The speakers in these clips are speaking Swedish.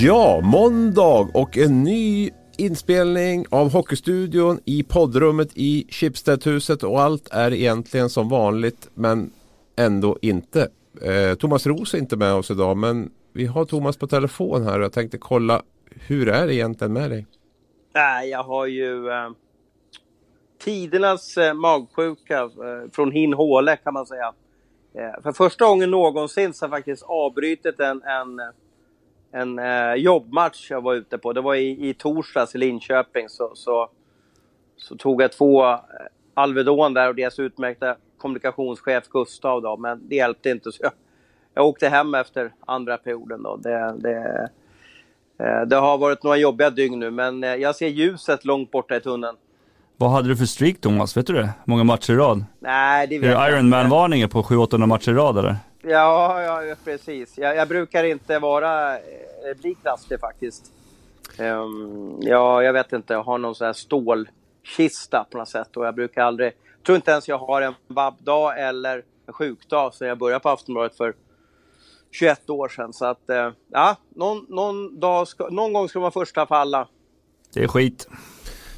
Ja, måndag och en ny inspelning av Hockeystudion i poddrummet i Schibstedhuset och allt är egentligen som vanligt men ändå inte. Eh, Thomas Roos är inte med oss idag men vi har Thomas på telefon här och jag tänkte kolla hur är det egentligen med dig? Nej, jag har ju eh, tidernas eh, magsjuka eh, från hin håle kan man säga. Eh, för första gången någonsin så har jag faktiskt avbrutit en, en en eh, jobbmatch jag var ute på. Det var i, i torsdags i Linköping. Så, så, så tog jag två eh, Alvedon där och deras utmärkta kommunikationschef Gustav. Då, men det hjälpte inte. Så jag, jag åkte hem efter andra perioden. Då. Det, det, eh, det har varit några jobbiga dygn nu, men eh, jag ser ljuset långt borta i tunneln. Vad hade du för streak Thomas? Vet du det? Många matcher i rad? Nej, det vet Är det Ironman-varningar på 700-800 matcher i rad eller? Ja, ja precis. Jag, jag brukar inte vara, eh, bli krasslig faktiskt. Um, ja, jag vet inte, jag har någon sån här stålkista på något sätt och jag brukar aldrig, jag tror inte ens jag har en vabbdag eller en sjukdag sen jag började på Aftonbladet för 21 år sedan. Så att, eh, ja, någon, någon, dag ska, någon gång ska man första falla. Det är skit.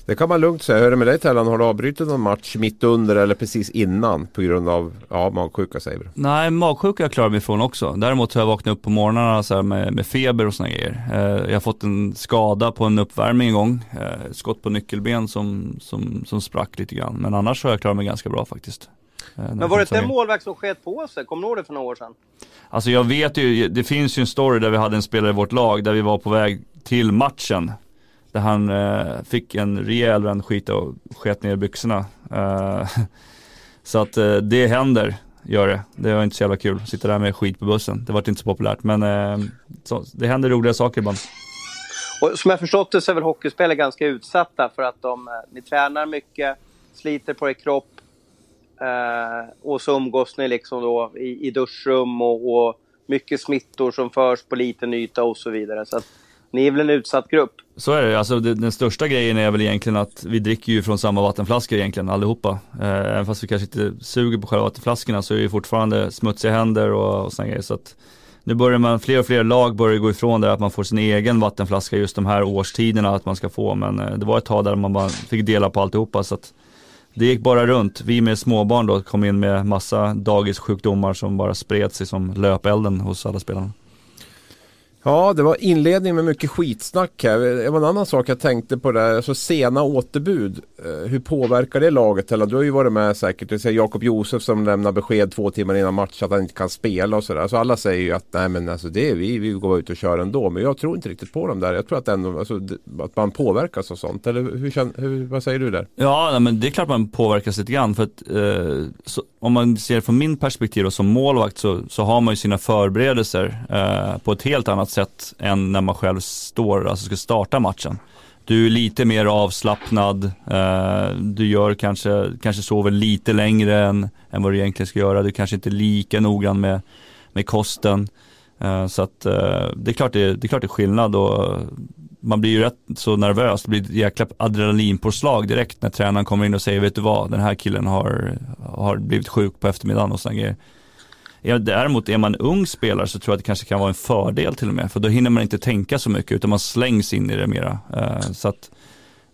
Det kan man lugnt säga. Hur är det med dig Tellan? Har du avbrutit någon match mitt under eller precis innan på grund av ja, magsjuka säger vi? Nej, magsjuka jag klarar mig ifrån också. Däremot har jag vaknat upp på morgnarna så med, med, feber och såna grejer. Eh, jag har fått en skada på en uppvärmning en gång. Eh, skott på nyckelben som, som, som sprack lite grann. Men annars har jag klarat mig ganska bra faktiskt. Eh, Men var det inte en målvakt som sket på sig? Kommer du ihåg det för några år sedan? Alltså jag vet ju, det finns ju en story där vi hade en spelare i vårt lag där vi var på väg till matchen där han eh, fick en rejäl rännskita och sket ner byxorna. Eh, så att eh, det händer, gör det. Det var inte så jävla kul, att sitta där med skit på bussen. Det var inte så populärt, men eh, så, det händer roliga saker ibland. Och som jag förstått det så är väl hockeyspelare ganska utsatta för att de, eh, ni tränar mycket, sliter på er kropp eh, och så umgås ni liksom då i, i duschrum och, och mycket smittor som förs på liten yta och så vidare. Så att, ni är väl en utsatt grupp? Så är det, alltså det, den största grejen är väl egentligen att vi dricker ju från samma vattenflaskor egentligen allihopa. Eh, även fast vi kanske inte suger på själva vattenflaskorna så är det fortfarande smutsiga händer och, och sådana grejer. Så att nu börjar man, fler och fler lag börjar gå ifrån det att man får sin egen vattenflaska just de här årstiderna att man ska få. Men eh, det var ett tag där man bara fick dela på alltihopa. Så att det gick bara runt. Vi med småbarn då kom in med massa dagissjukdomar som bara spred sig som löpelden hos alla spelarna. Ja, det var inledning med mycket skitsnack här. Det var en annan sak jag tänkte på där. Alltså sena återbud. Eh, hur påverkar det laget? Eller du har ju varit med säkert. Det säger Jakob Josef som lämnar besked två timmar innan match att han inte kan spela och sådär. Så alla säger ju att nej men alltså det är vi, vi går ut och kör ändå. Men jag tror inte riktigt på dem där. Jag tror att, ändå, alltså, att man påverkas och sånt. Eller hur, hur, vad säger du där? Ja, men det är klart man påverkas lite grann. För att, eh, så, om man ser från min perspektiv och som målvakt så, så har man ju sina förberedelser eh, på ett helt annat sätt än när man själv står, alltså ska starta matchen. Du är lite mer avslappnad, eh, du gör kanske, kanske sover lite längre än, än vad du egentligen ska göra. Du kanske inte är lika noggrann med, med kosten. Eh, så att eh, det, är klart det, det är klart det är skillnad och man blir ju rätt så nervös. Det blir ett jäkla adrenalinpåslag direkt när tränaren kommer in och säger, vet du vad, den här killen har, har blivit sjuk på eftermiddagen och sådana grejer. Ja, däremot är man ung spelare så tror jag att det kanske kan vara en fördel till och med. För då hinner man inte tänka så mycket utan man slängs in i det mera. Uh, så att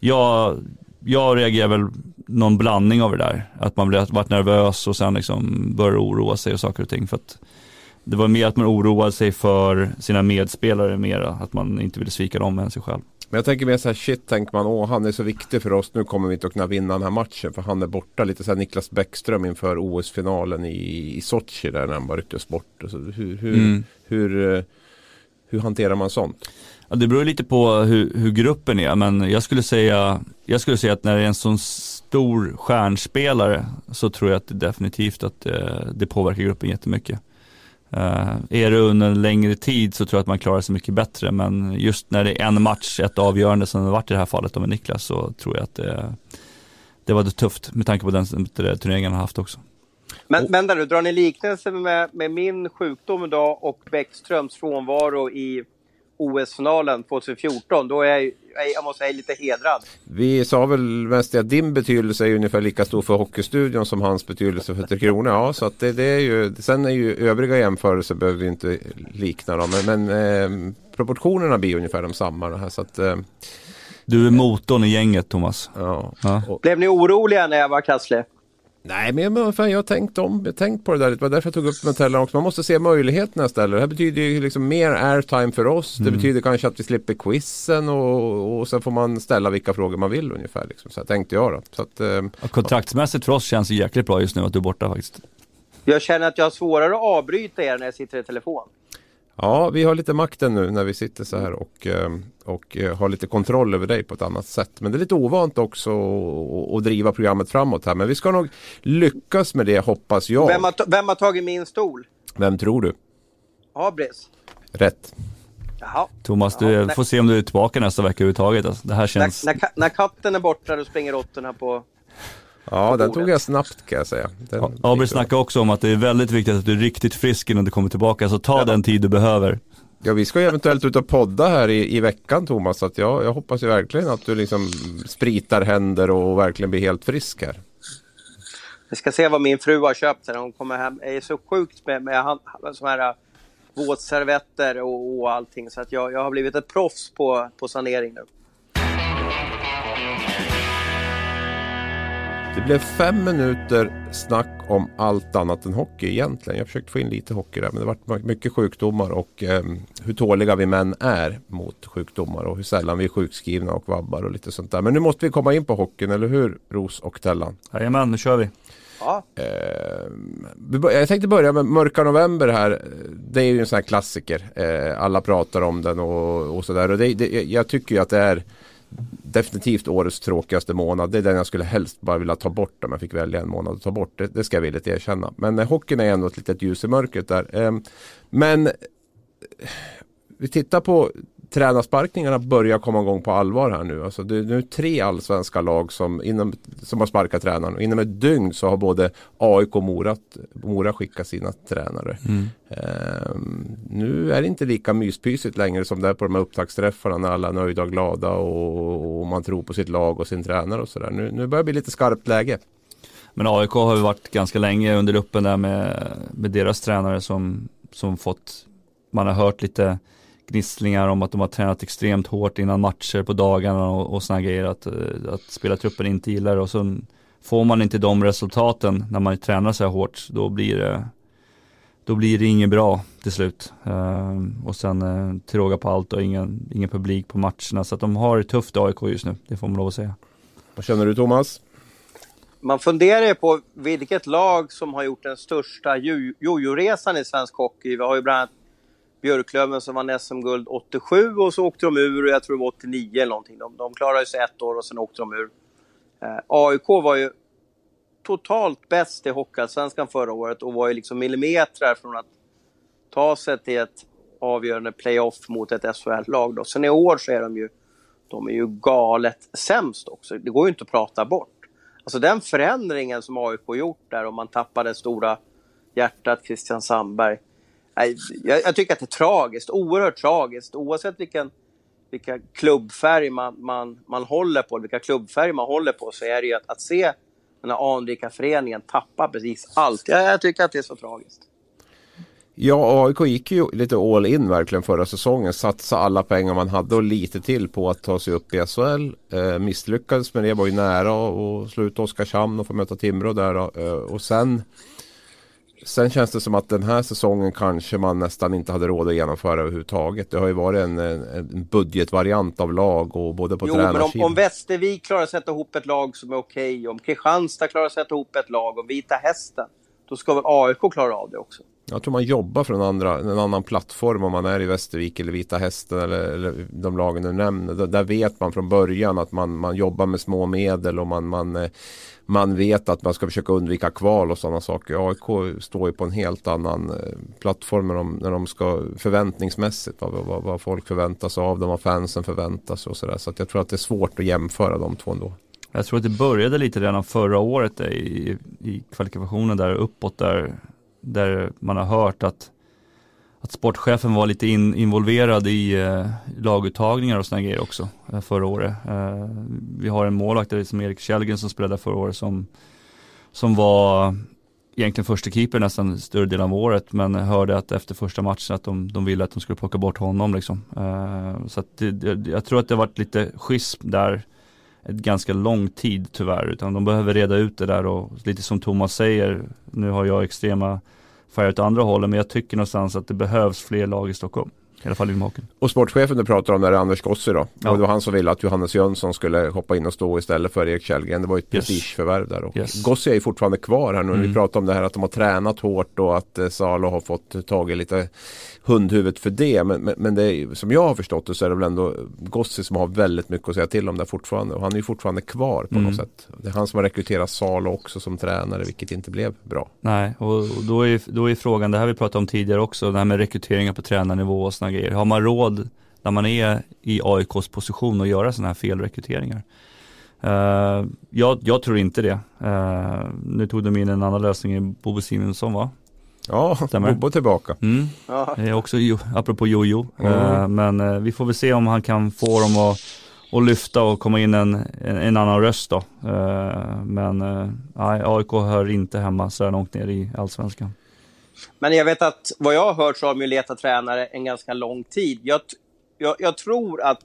jag, jag reagerar väl någon blandning av det där. Att man blir, varit nervös och sen liksom börjar oroa sig och saker och ting. För att det var mer att man oroade sig för sina medspelare mera. Att man inte ville svika dem än sig själv. Men jag tänker mer så här, shit tänker man, åh han är så viktig för oss, nu kommer vi inte att kunna vinna den här matchen för han är borta. Lite så här Niklas Bäckström inför OS-finalen i, i Sochi där när han bara rycktes bort. Så hur, hur, mm. hur, eh, hur, hanterar man sånt? Ja, det beror lite på hur, hur, gruppen är, men jag skulle, säga, jag skulle säga att när det är en sån stor stjärnspelare så tror jag att det definitivt att det, eh, det påverkar gruppen jättemycket. Uh, är det under en längre tid så tror jag att man klarar sig mycket bättre men just när det är en match, ett avgörande som det varit i det här fallet med Niklas så tror jag att det, det var det tufft med tanke på den turneringen han haft också. Men och, vänta nu, drar ni liknelse med, med min sjukdom idag och Bäckströms frånvaro i OS-finalen 2014. Då är jag, jag måste säga lite hedrad. Vi sa väl mest att din betydelse är ungefär lika stor för Hockeystudion som hans betydelse för Tre Kronor. Ja, så att det, det, är ju, sen är ju övriga jämförelser behöver vi inte likna dem. Men, men eh, proportionerna blir ungefär de samma. Här, så att, eh, du är motorn i gänget Thomas. Ja. Ja. Blev ni oroliga när jag var krasslig? Nej, men jag, fan, jag har tänkt om, jag har tänkt på det där. Det var därför jag tog upp Metella också. Man måste se möjligheterna istället. Det här betyder ju liksom mer airtime för oss. Det betyder kanske att vi slipper quizen och, och sen får man ställa vilka frågor man vill ungefär. Liksom. Så här tänkte jag då. Så att, eh, Ja, Kontraktsmässigt för oss känns det jäkligt bra just nu att du är borta faktiskt. Jag känner att jag har svårare att avbryta er när jag sitter i telefon. Ja, vi har lite makten nu när vi sitter så här och, eh, och eh, har lite kontroll över dig på ett annat sätt. Men det är lite ovant också att- driva programmet framåt här. Men vi ska nog lyckas med det hoppas jag. Vem, har, vem har tagit min stol? Vem tror du? Abris? Rätt. Jaha. Thomas, du Ja, nej. får se om du är tillbaka nästa vecka överhuvudtaget. Alltså, det här När, känns... när, ka- när katten är borta då springer råttorna på... Ja, den tog jag snabbt kan jag säga. Den Ja, Abel snackar också om att det är väldigt viktigt att du är riktigt frisk innan du kommer tillbaka, så ta den tid du behöver. Ja, vi ska ju eventuellt ut och podda här i, i veckan Thomas. Så att jag, jag hoppas ju verkligen att du liksom spritar händer och verkligen blir helt frisk här. Vi ska se vad min fru har köpt sen hon kommer hem. Jag är så sjukt med, med hand, så här äh, våtservetter och, och allting. Så att jag, jag har blivit ett proffs på, på sanering nu. Det blev fem minuter snack om allt annat än hockey egentligen. Jag försökte få in lite hockey där men det var mycket sjukdomar och eh, hur tåliga vi män är mot sjukdomar och hur sällan vi är sjukskrivna och vabbar och lite sånt där. Men nu måste vi komma in på hockeyn, eller hur Ros och Tellan? Jajamän, nu kör vi. Ja, Eh, bör- jag tänkte börja med Mörka November här. Det är ju en sån här klassiker. Eh, alla pratar om den och, och sådär. Och det, det, jag tycker ju att det är definitivt årets tråkigaste månad. Det är den jag skulle helst bara vilja ta bort om jag fick välja en månad att ta bort. Det, det ska jag villigt erkänna. Men eh, hockeyn är ändå ett litet ljus i mörkret där. Ehm, eh, men vi tittar på tränarsparkningarna börjar komma igång på allvar här nu. Alltså det är nu tre allsvenska lag som, inom, som har sparkat tränaren. Och inom ett dygn så har både AIK och Mora, Mora skickat sina tränare. Ehm, nu är det inte lika myspysigt längre som det är på de här upptaktsträffarna när alla är nöjda och glada och, och man tror på sitt lag och sin tränare och sådär. Nu, nu börjar det bli lite skarpt läge. Men AIK har ju varit ganska länge under luppen där med, med deras tränare som, som fått, man har hört lite gnisslingar om att de har tränat extremt hårt innan matcher på dagarna och, och sådana grejer. Att, eh, att spelartruppen inte gillar det och så får man inte de resultaten när man tränar så här hårt, då blir det då blir det inget bra till slut. Ehm, och sen uh, till råga på allt och ingen, ingen publik på matcherna. Så att de har det tufft AIK just nu, det får man lov att säga. Vad känner du Thomas? man funderar ju på vilket lag som har gjort den största jo- jojo-resan i svensk hockey. Vi har ju bland annat Björklöven som vann SM-guld 87 och så åkte de ur, och jag tror det var 89 eller någonting. De, de klarade sig ett år och sen åkte de ur. Eh, AIK var ju totalt bäst i Hockeyallsvenskan förra året och var ju liksom millimeter från att ta sig till ett avgörande playoff mot ett SHL-lag. Då. Sen i år så är de ju, de är ju galet sämst också. Det går ju inte att prata bort. Alltså den förändringen som AIK gjort där och man tappade stora hjärtat Christian Sandberg. Nej, Jag, jag tycker att det är tragiskt, oerhört tragiskt. Oavsett vilken, vilka klubbfärg man, man, man håller på, vilka klubbfärger man håller på, så är det ju att, att se den här anrika föreningen tappa precis allt. Jag, jag tycker att det är så tragiskt. Ja, AIK gick ju lite all in verkligen förra säsongen. Satsa alla pengar man hade och lite till på att ta sig upp i SHL. Eh, misslyckades med det, var ju nära att slå ut Oskarshamn och få möta Timrå där. Eh, och sen, sen känns det som att den här säsongen kanske man nästan inte hade råd att genomföra överhuvudtaget. Det har ju varit en, en, budgetvariant av lag och både på Jo, men om, tränarsidan. om Västervik klarar att sätta ihop ett lag som är okej, om Kristianstad klarar att sätta ihop ett lag, om Vita Hästen, då ska väl AIK klara av det också. Jag tror man jobbar från andra, en annan plattform om man är i Västervik eller Vita Hästen eller, eller de lagen du nämner. Där, där vet man från början att man, man jobbar med små medel och man, man, eh, man vet att man ska försöka undvika kval och sådana saker. AIK står ju på en helt annan eh, plattform när de, när de ska förväntningsmässigt vad, vad, vad folk förväntar sig av dem, vad fansen förväntar sig och sådär. Så att jag tror att det är svårt att jämföra de två ändå. Jag tror att det började lite redan förra året eh, i, i kvalifikationen där uppåt där, där man har hört att, att sportchefen var lite in, involverad i eh, laguttagningar och sådana grejer också eh, förra året. Eh, vi har en målvakt som Erik Källgren som spelade förra året som, som var egentligen första keeper nästan större delen av året men hörde att efter första matchen att de, de ville att de skulle plocka bort honom liksom. Eh, så att det, jag tror att det har varit lite schism där ett ganska lång tid tyvärr utan de behöver reda ut det där och lite som Thomas säger, nu har jag extrema färger åt andra hållet men jag tycker någonstans att det behövs fler lag i Stockholm. I alla fall i Maken. Och sportchefen du pratar om där är Anders Gossi då. Ja. Och det var han som ville att Johannes Jönsson skulle hoppa in och stå istället för Erik Källgren. Det var ju ett yes. prestigeförvärv där. Och yes. Gossi är ju fortfarande kvar här nu. Mm. Vi pratar om det här att de har tränat hårt och att eh, Salo har fått tag i lite hundhuvudet för det. Men, men, men det är, som jag har förstått det så är det väl ändå Gossi som har väldigt mycket att säga till om där fortfarande. Och han är ju fortfarande kvar på mm. något sätt. Det är han som har rekryterat Salo också som tränare vilket inte blev bra. Nej, och då är, då är frågan, det här vi pratade om tidigare också, det här med rekryteringar på tränarnivå och sådana grejer. Har man råd när man är i AIKs position att göra sådana här felrekryteringar? Uh, jag, jag, tror inte det. Uh, nu tog de in en annan lösning i Bobo Simonsson va? Ja, Stämmer. Bobo tillbaka. Mm. Det är också jo, apropå Jojo. Mm. Uh, men uh, vi får väl se om han kan få dem att, att lyfta och komma in en, en, en annan röst då. Uh, men nej, AIK hör inte hemma så här långt ner i Allsvenskan. Men jag vet att vad jag har hört så har de ju letat tränare en ganska lång tid. Jag, jag, jag tror att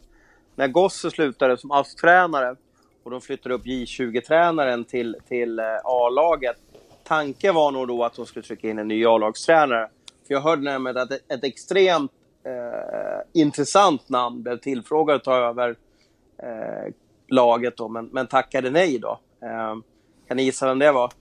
när Gosse slutade som ASS-tränare och de flyttade upp J20-tränaren till, till eh, A-laget tanken var nog då att de skulle trycka in en ny A-lagstränare. För jag hörde nämligen att ett, ett extremt eh, intressant namn blev tillfrågad att ta över eh, laget då, men, men tackade nej då. Eh, kan ni gissa vem det var?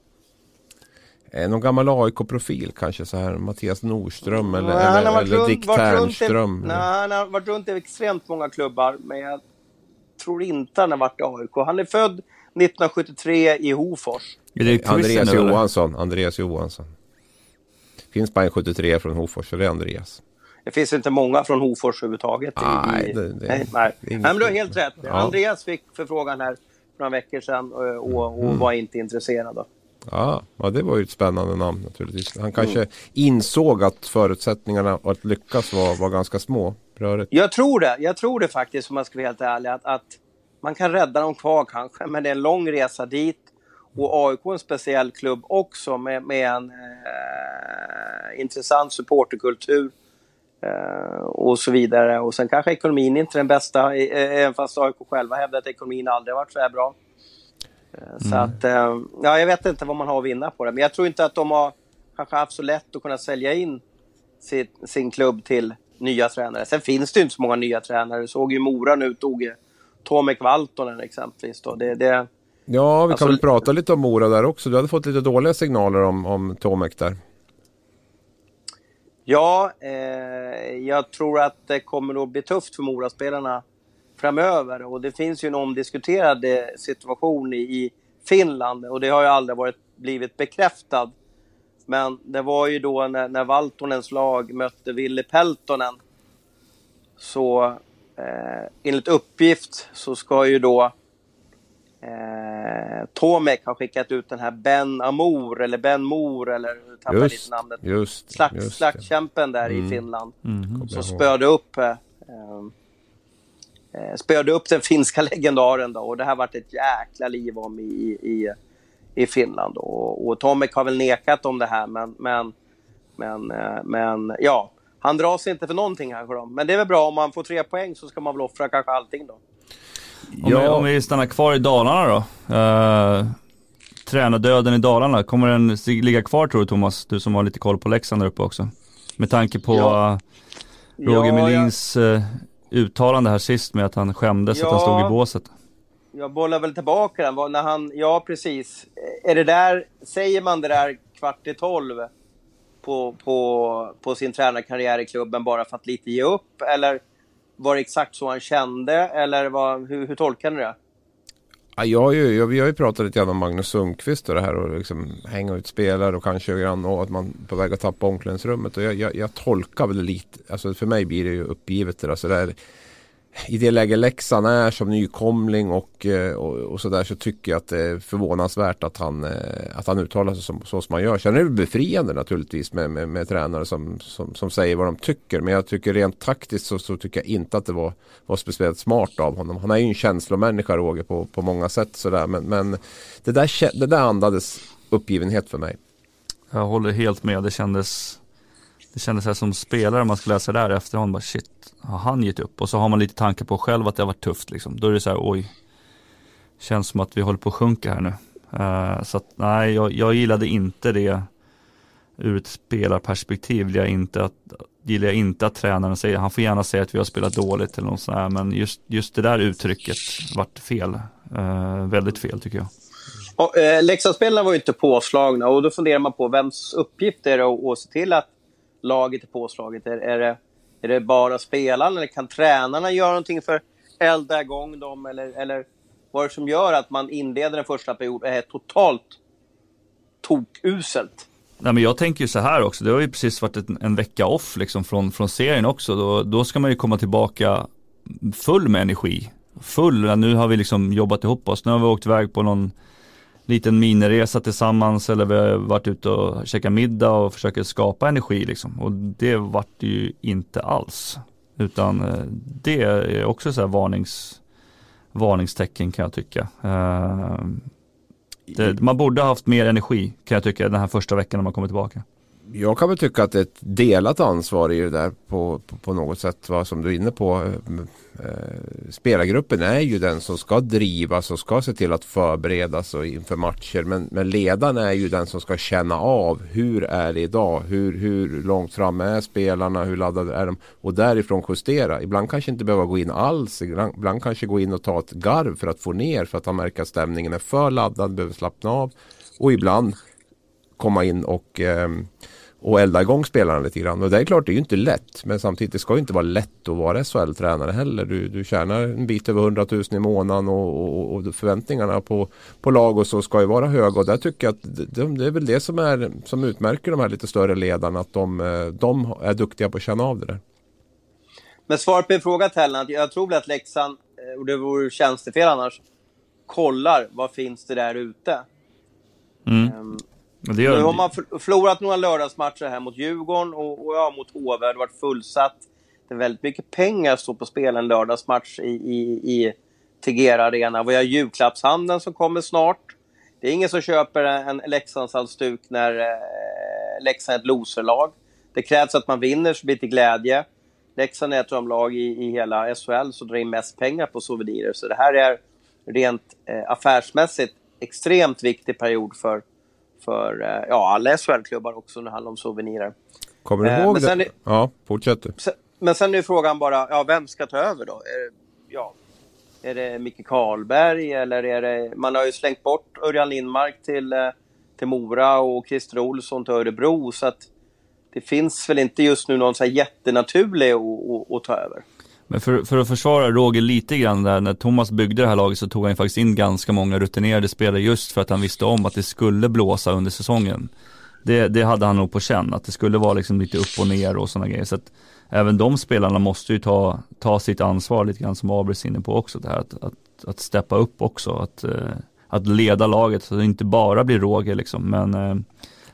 Eh, någon gammal AIK-profil kanske så här Mattias Nordström eller, nej, eller, eller runt, Dick Ternström? Nej, han har varit runt i extremt många klubbar men jag tror inte han har varit i AIK. Han är född 1973 i Hofors. Är det Andreas nu, Johansson. Eller? Andreas Johansson. Finns bara en 73 från Hofors, så det är Andreas. Det finns inte många från Hofors överhuvudtaget. Nej, det, det, nej, nej. nej men du har helt rätt. Ja. Andreas fick förfrågan här för några veckor sedan och, och, och mm. var inte intresserad. Ja, ja, det var ju ett spännande namn naturligtvis. Han kanske mm. insåg att förutsättningarna att lyckas var, var ganska små. Rörigt. Jag tror det. Jag tror det faktiskt, om man ska vara helt ärlig. Att, att man kan rädda dem kvar kanske, men det är en lång resa dit. Och AIK är en speciell klubb också med, med en eh, intressant supporterkultur eh, och så vidare. Och sen kanske ekonomin inte är den bästa, även fast AIK själva hävdar att ekonomin aldrig varit så här bra. Eh, mm. Så att, eh, ja, jag vet inte vad man har att vinna på det. Men jag tror inte att de har kanske haft så lätt att kunna sälja in sin, sin klubb till nya tränare. Sen finns det ju inte så många nya tränare. Du såg ju Mora nu tog Tomek Valtonen exempelvis. Då. Det, det, ja, vi alltså, kan väl prata lite om Mora där också. Du hade fått lite dåliga signaler om, om Tomek där. Ja, eh, jag tror att det kommer att bli tufft för Moraspelarna framöver. Och det finns ju en omdiskuterad eh, situation i, Finland och det har ju aldrig varit, blivit bekräftad. Men det var ju då när, när Valtonens lag mötte Ville Peltonen så eh, enligt uppgift så ska ju då eh, Tomek ha skickat ut den här Ben Amour eller Ben Mor eller tappar just, lite namnet. Just, Slakt, just slaktkämpen där mm. i Finland. Mm. Som spöade upp eh, eh, spöade upp den finska legendaren då och det här varit ett jäkla liv om i, i, i Finland. Och, och Tomek har väl nekat om det här men, men, men, eh, men ja, han drar sig inte för någonting kanske då. Men det är väl bra om man får tre poäng så ska man väl offra kanske allting då. Om, ja. vi, om vi stannar kvar i Dalarna då. Uh, tränardöden i Dalarna, kommer den ligga kvar tror du Thomas? Du som har lite koll på Leksand där uppe också. Med tanke på ja. uh, Roger ja, Melins uh, uttalande här sist med att han skämdes ja. att han stod i båset. Jag bollar väl tillbaka den. När han, ja precis. Är det där, säger man det där kvart i tolv? på, på, på sin tränarkarriär i klubben bara för att lite ge upp? Eller var det exakt så han kände? Eller vad, hur, hur tolkar ni det? Ja, jag, ju, jag, vi har ju pratat lite grann om Magnus Sundqvist och det här och liksom hänga ut spelare och kanske grann och att man är på väg att tappa omklädningsrummet. Och jag, jag, jag, tolkar väl lite, alltså för mig blir det ju uppgivet det där. Så det i det läge Leksand är som nykomling och, eh, och, och sådär så tycker jag att det är förvånansvärt att han, eh, att han uttalar sig som, så som han gör. Sen är det befriande naturligtvis med, med, med tränare som, som, som, säger vad de tycker. Men jag tycker rent taktiskt så, så, tycker jag inte att det var, var speciellt smart av honom. Han är ju en känslomänniska Roger på, på många sätt sådär. Men, men det, där, det där andades uppgivenhet för mig. Jag håller helt med. Det kändes det kändes här som spelare, man ska läsa det där efterhand, bara shit, har han gett upp? Och så har man lite tankar på själv att det har varit tufft liksom. Då är det så här, oj, känns som att vi håller på att sjunka här nu. Uh, så att nej, jag, jag gillade inte det ur ett spelarperspektiv. Gillar jag inte att, gillar jag inte att tränaren säger, han får gärna säga att vi har spelat dåligt eller något sånt här, men just, just det där uttrycket vart fel. Uh, väldigt fel tycker jag. Och, eh, Leksandsspelarna var ju inte påslagna och då funderar man på vems uppgift är det att, att se till att laget är påslaget? Är, är, det, är det bara spelarna eller kan tränarna göra någonting för att elda igång dem? Eller, eller vad är det som gör att man inleder den första perioden och är totalt tokuselt? Nej, men jag tänker ju så här också, det har ju precis varit en, en vecka off liksom från, från serien också. Då, då ska man ju komma tillbaka full med energi. Full, nu har vi liksom jobbat ihop oss, nu har vi åkt iväg på någon liten miniresa tillsammans eller vi har varit ute och käkat middag och försöker skapa energi liksom. Och det vart det ju inte alls. Utan eh, det är också så här varnings, varningstecken kan jag tycka. Eh, det, man borde ha haft mer energi kan jag tycka den här första veckan när man kommer tillbaka jag kan väl tycka att det är ett delat ansvar i det där på, på, på något sätt. Va, som du är inne på. Eh, spelargruppen är ju den som ska drivas och ska se till att förberedas och inför matcher. Men, men ledaren är ju den som ska känna av hur är det idag? Hur, hur långt fram är spelarna? Hur laddade är de? Och därifrån justera. Ibland kanske inte behöva gå in alls. Ibland, ibland kanske gå in och ta ett garv för att få ner. För att han märker att stämningen är för laddad, behöver slappna av. Och ibland komma in och eh, och elda igång spelarna lite grann. Och det är klart, det är ju inte lätt. Men samtidigt, det ska ju inte vara lätt att vara SHL-tränare heller. Du, du tjänar en bit över 100 000 i månaden och, och, och, förväntningarna på, på lag och så ska ju vara höga. Och där tycker jag att det, det, är väl det som, är, som utmärker de här lite större ledarna. Att de, de är duktiga på att känna av det där. Men svaret på en fråga Tellan, jag tror väl att Leksand, eh, och det vore tjänstefel annars, kollar vad finns det där ute. Mm. Det gör... Nu har man förlorat några lördagsmatcher här mot Djurgården och, och ja, mot HV. Det har varit fullsatt. Det är väldigt mycket pengar som står på spel en lördagsmatch i, i, i Tegera Arena. Vi har julklappshandeln som kommer snart. Det är ingen som köper en Leksandshalsduk när eh, Leksand är ett loserlag. Det krävs att man vinner så blir det glädje. Leksand är ett av de lag i, i hela SHL som drar in mest pengar på souvenirer. Så det här är rent eh, affärsmässigt extremt viktig period för, för eh, ja, alla SHL-klubbar också när det handlar om souvenirer. Kommer du eh, ihåg det? ja, fortsätt. Men sen är frågan bara, ja, vem ska ta över då? Är det, ja, är det Micke Karlberg eller är det... Man har ju slängt bort Örjan Lindmark till, eh, till Mora och Christer Olsson till Örebro så att det finns väl inte just nu någon så här jättenaturlig att ta över. Men för, för att försvara Roger lite grann där, när Thomas byggde det här laget så tog han faktiskt in ganska många rutinerade spelare just för att han visste om att det skulle blåsa under säsongen. Det, det hade han nog på känn, att det skulle vara liksom lite upp och ner och sådana grejer. Så att även de spelarna måste ju ta, ta sitt ansvar lite grann som Abris inne på också, det här att, att, att steppa upp också, att, eh, att leda laget så att det inte bara blir Roger liksom. Men eh,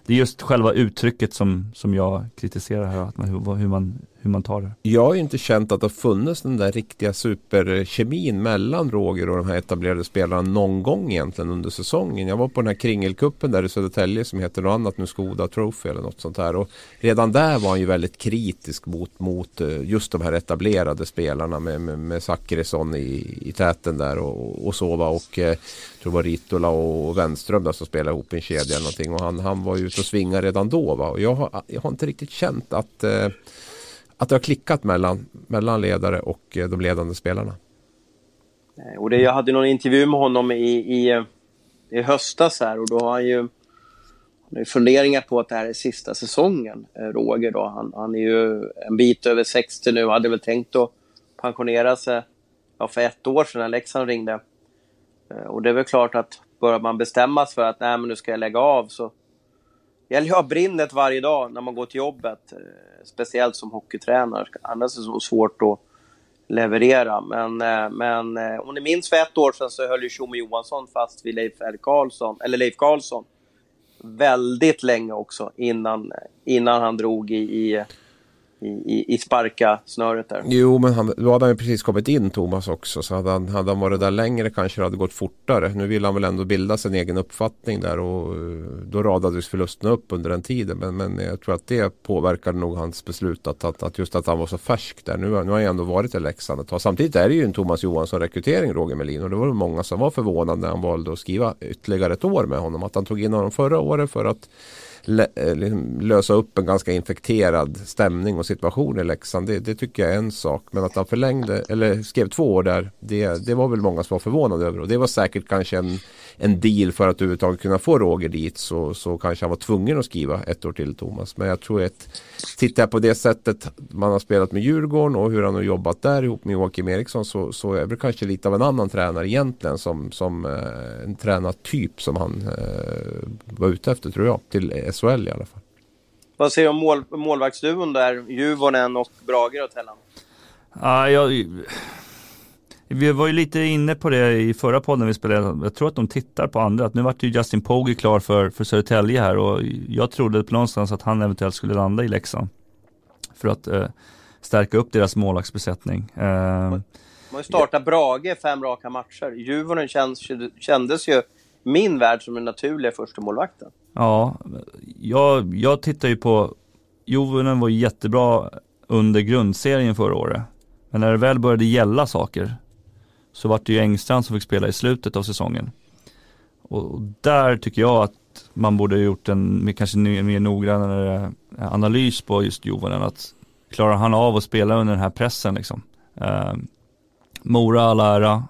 det är just själva uttrycket som, som jag kritiserar här, att man, hur, man, hur man tar det. Jag har ju inte känt att det har funnits den där riktiga superkemin mellan Roger och de här etablerade spelarna någon gång egentligen under säsongen. Jag var på den här kringelkuppen där i Södertälje som heter något annat nu, Skoda Trophy eller något sånt här. Och redan där var han ju väldigt kritisk mot, mot eh, just de här etablerade spelarna med, med, med Zachrisson i, i täten där och, och så. Och eh, jag tror det var Ritola och Wenström där som spelade ihop en kedja eller någonting. Och han, han var ju ute och svingade redan då. Va? Och jag, har, jag har inte riktigt känt att eh, att det har klickat mellan, mellan ledare och eh, de ledande spelarna. Och det, jag hade någon intervju med honom i, i, eh, i höstas här och då har han ju, han har funderingar på att det här är sista säsongen, eh, Roger. Då. Han, han är ju en bit över 60 nu och hade väl tänkt att pensionera sig ja, för ett år sedan när Leksand ringde. Och det är väl klart att börjar man bestämma sig för att Nej, men nu ska jag lägga av så det gäller att ha brinnet varje dag när man går till jobbet. Eh, speciellt som hockeytränare. Annars är det så svårt att leverera. Men, eh, men eh, om ni minns för ett år sedan så höll ju Tjomme Johansson fast vid Leif L. Karlsson, eller Leif Karlsson väldigt länge också innan, innan han drog i, i i, i sparka snöret där. Jo, men han, då hade han ju precis kommit in Thomas också. Så hade han, hade han varit där längre kanske det hade gått fortare. Nu vill han väl ändå bilda sin egen uppfattning där och eh, då radades förlusterna upp under den tiden. Men, men jag tror att det påverkade nog hans beslut att, att, att just att han var så färsk där. Nu, nu har han ju ändå varit i Leksand ett tag. Samtidigt är det ju en Thomas Johansson rekrytering Roger Melin och det var det många som var förvånade när han valde att skriva ytterligare ett år med honom. Att han tog in honom förra året för att Eh, liksom lösa upp en ganska infekterad stämning och situation i Leksand. Det, det, tycker jag är en sak. Men att han förlängde, eller skrev två år där, det, det var väl många som var förvånade över. Och det var säkert kanske en, en deal för att överhuvudtaget kunna få Roger dit. Så, så kanske han var tvungen att skriva ett år till Thomas. Men jag tror att tittar jag på det sättet man har spelat med Djurgården och hur han har jobbat där ihop med Joakim Eriksson så, så är det kanske lite av en annan tränare egentligen som, som eh, en tränartyp som han eh, var ute efter tror jag. Till SHL i alla fall. Vad säger du om mål, målvaktsduon där? Juvonen och Brage och Tellan? Ja, jag, vi var ju lite inne på det i förra podden vi spelade. Jag tror att de tittar på andra. Att nu vart ju Justin Pogge klar för, för Södertälje här och jag trodde på någonstans att han eventuellt skulle landa i Leksand. För att eh, stärka upp deras målvaktsbesättning. Eh, man har ju startat Brage fem raka matcher. Juvonen känns, kändes ju min värld som den naturliga första målvakten. Ja, jag, jag tittar ju på, Juvonen var jättebra under grundserien förra året. Men när det väl började gälla saker så var det ju Engstrand som fick spela i slutet av säsongen. Och där tycker jag att man borde ha gjort en kanske mer noggrannare eh, analys på just Jovonen. Att klarar han av att spela under den här pressen liksom? Eh, Mora all ära,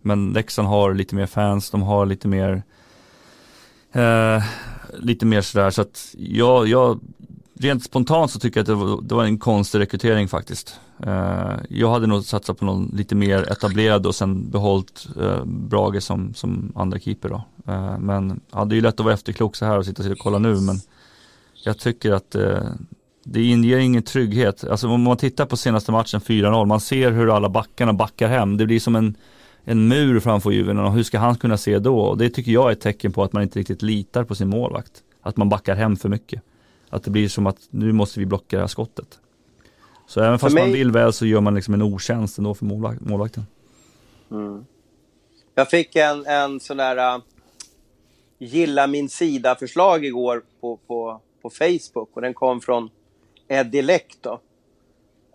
men Leksand har lite mer fans, de har lite mer eh, lite mer sådär så att jag, jag rent spontant så tycker jag att det var, det var en konstig rekrytering faktiskt. Eh, jag hade nog satsat på någon lite mer etablerad och sen behållit eh, Brage som, som andra keeper då. Eh, men ja, det är ju lätt att vara efterklok så här och sitta och kolla nu men jag tycker att eh, det inger ingen trygghet. Alltså om man tittar på senaste matchen 4-0, man ser hur alla backarna backar hem. Det blir som en en mur framför Juven och hur ska han kunna se då? Och det tycker jag är ett tecken på att man inte riktigt litar på sin målvakt. Att man backar hem för mycket. Att det blir som att nu måste vi blocka skottet. Så även fast mig... man vill väl så gör man liksom en otjänst ändå för målvak målvakten. Mm. Jag fick en, en sån där uh, gilla min sida-förslag igår på, på, på Facebook och den kom från Eddie Leck då.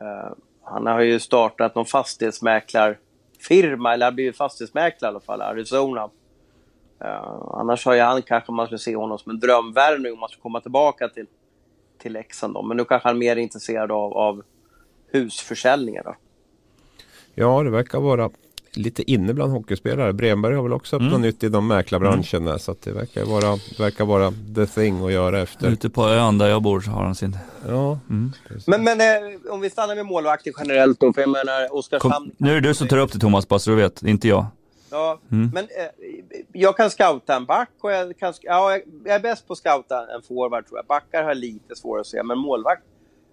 Uh, han har ju startat någon fastighetsmäklar firma, eller har blivit fastighetsmäklare i alla fall, Arizona. Uh, annars har ju han kanske man skulle se honom som en drömvärvning om man ska komma tillbaka till, till Leksand. Då. Men nu kanske han är mer intresserad av, av husförsäljningar. Då. Ja, det verkar vara lite inne bland hockeyspelare. Bremberg har väl också öppnat mm. nytt inom mäklarbranschen mm. så att det verkar vara, verkar vara the thing att göra efter. Ute på ön där jag bor så har han sin. Ja. Mm. Men, men eh, om vi stannar med målvakter generellt då, för jag menar Oskarshamn. Nu är det du som tar upp det Thomas, bara så du vet, inte jag. Ja, mm. men eh, jag kan scouta en back och jag, kan, ja, jag är bäst på att scouta en forward tror jag. Backar har lite svårare att se, men målvakt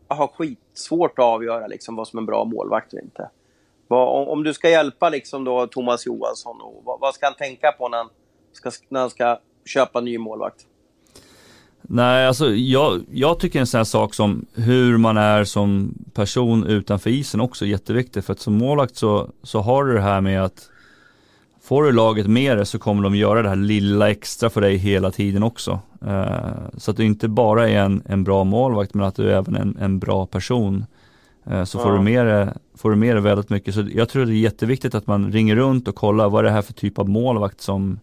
jag har skitsvårt att avgöra liksom, vad som är en bra målvakt och inte. Vad, om du ska hjälpa liksom då Thomas Johansson, och vad, vad, ska han tänka på när han ska, när han ska köpa ny målvakt? Nej, alltså jag, jag tycker en sån här sak som hur man är som person utanför isen också är jätteviktigt. För att som målvakt så, så har du det här med att får du laget med dig så kommer de göra det här lilla extra för dig hela tiden också. Uh, så att du inte bara är en, en bra målvakt men att du är även en, en bra person. Uh, så ja. får, du med, får du med dig väldigt mycket. Så jag tror det är jätteviktigt att man ringer runt och kollar vad är det här för typ av målvakt som,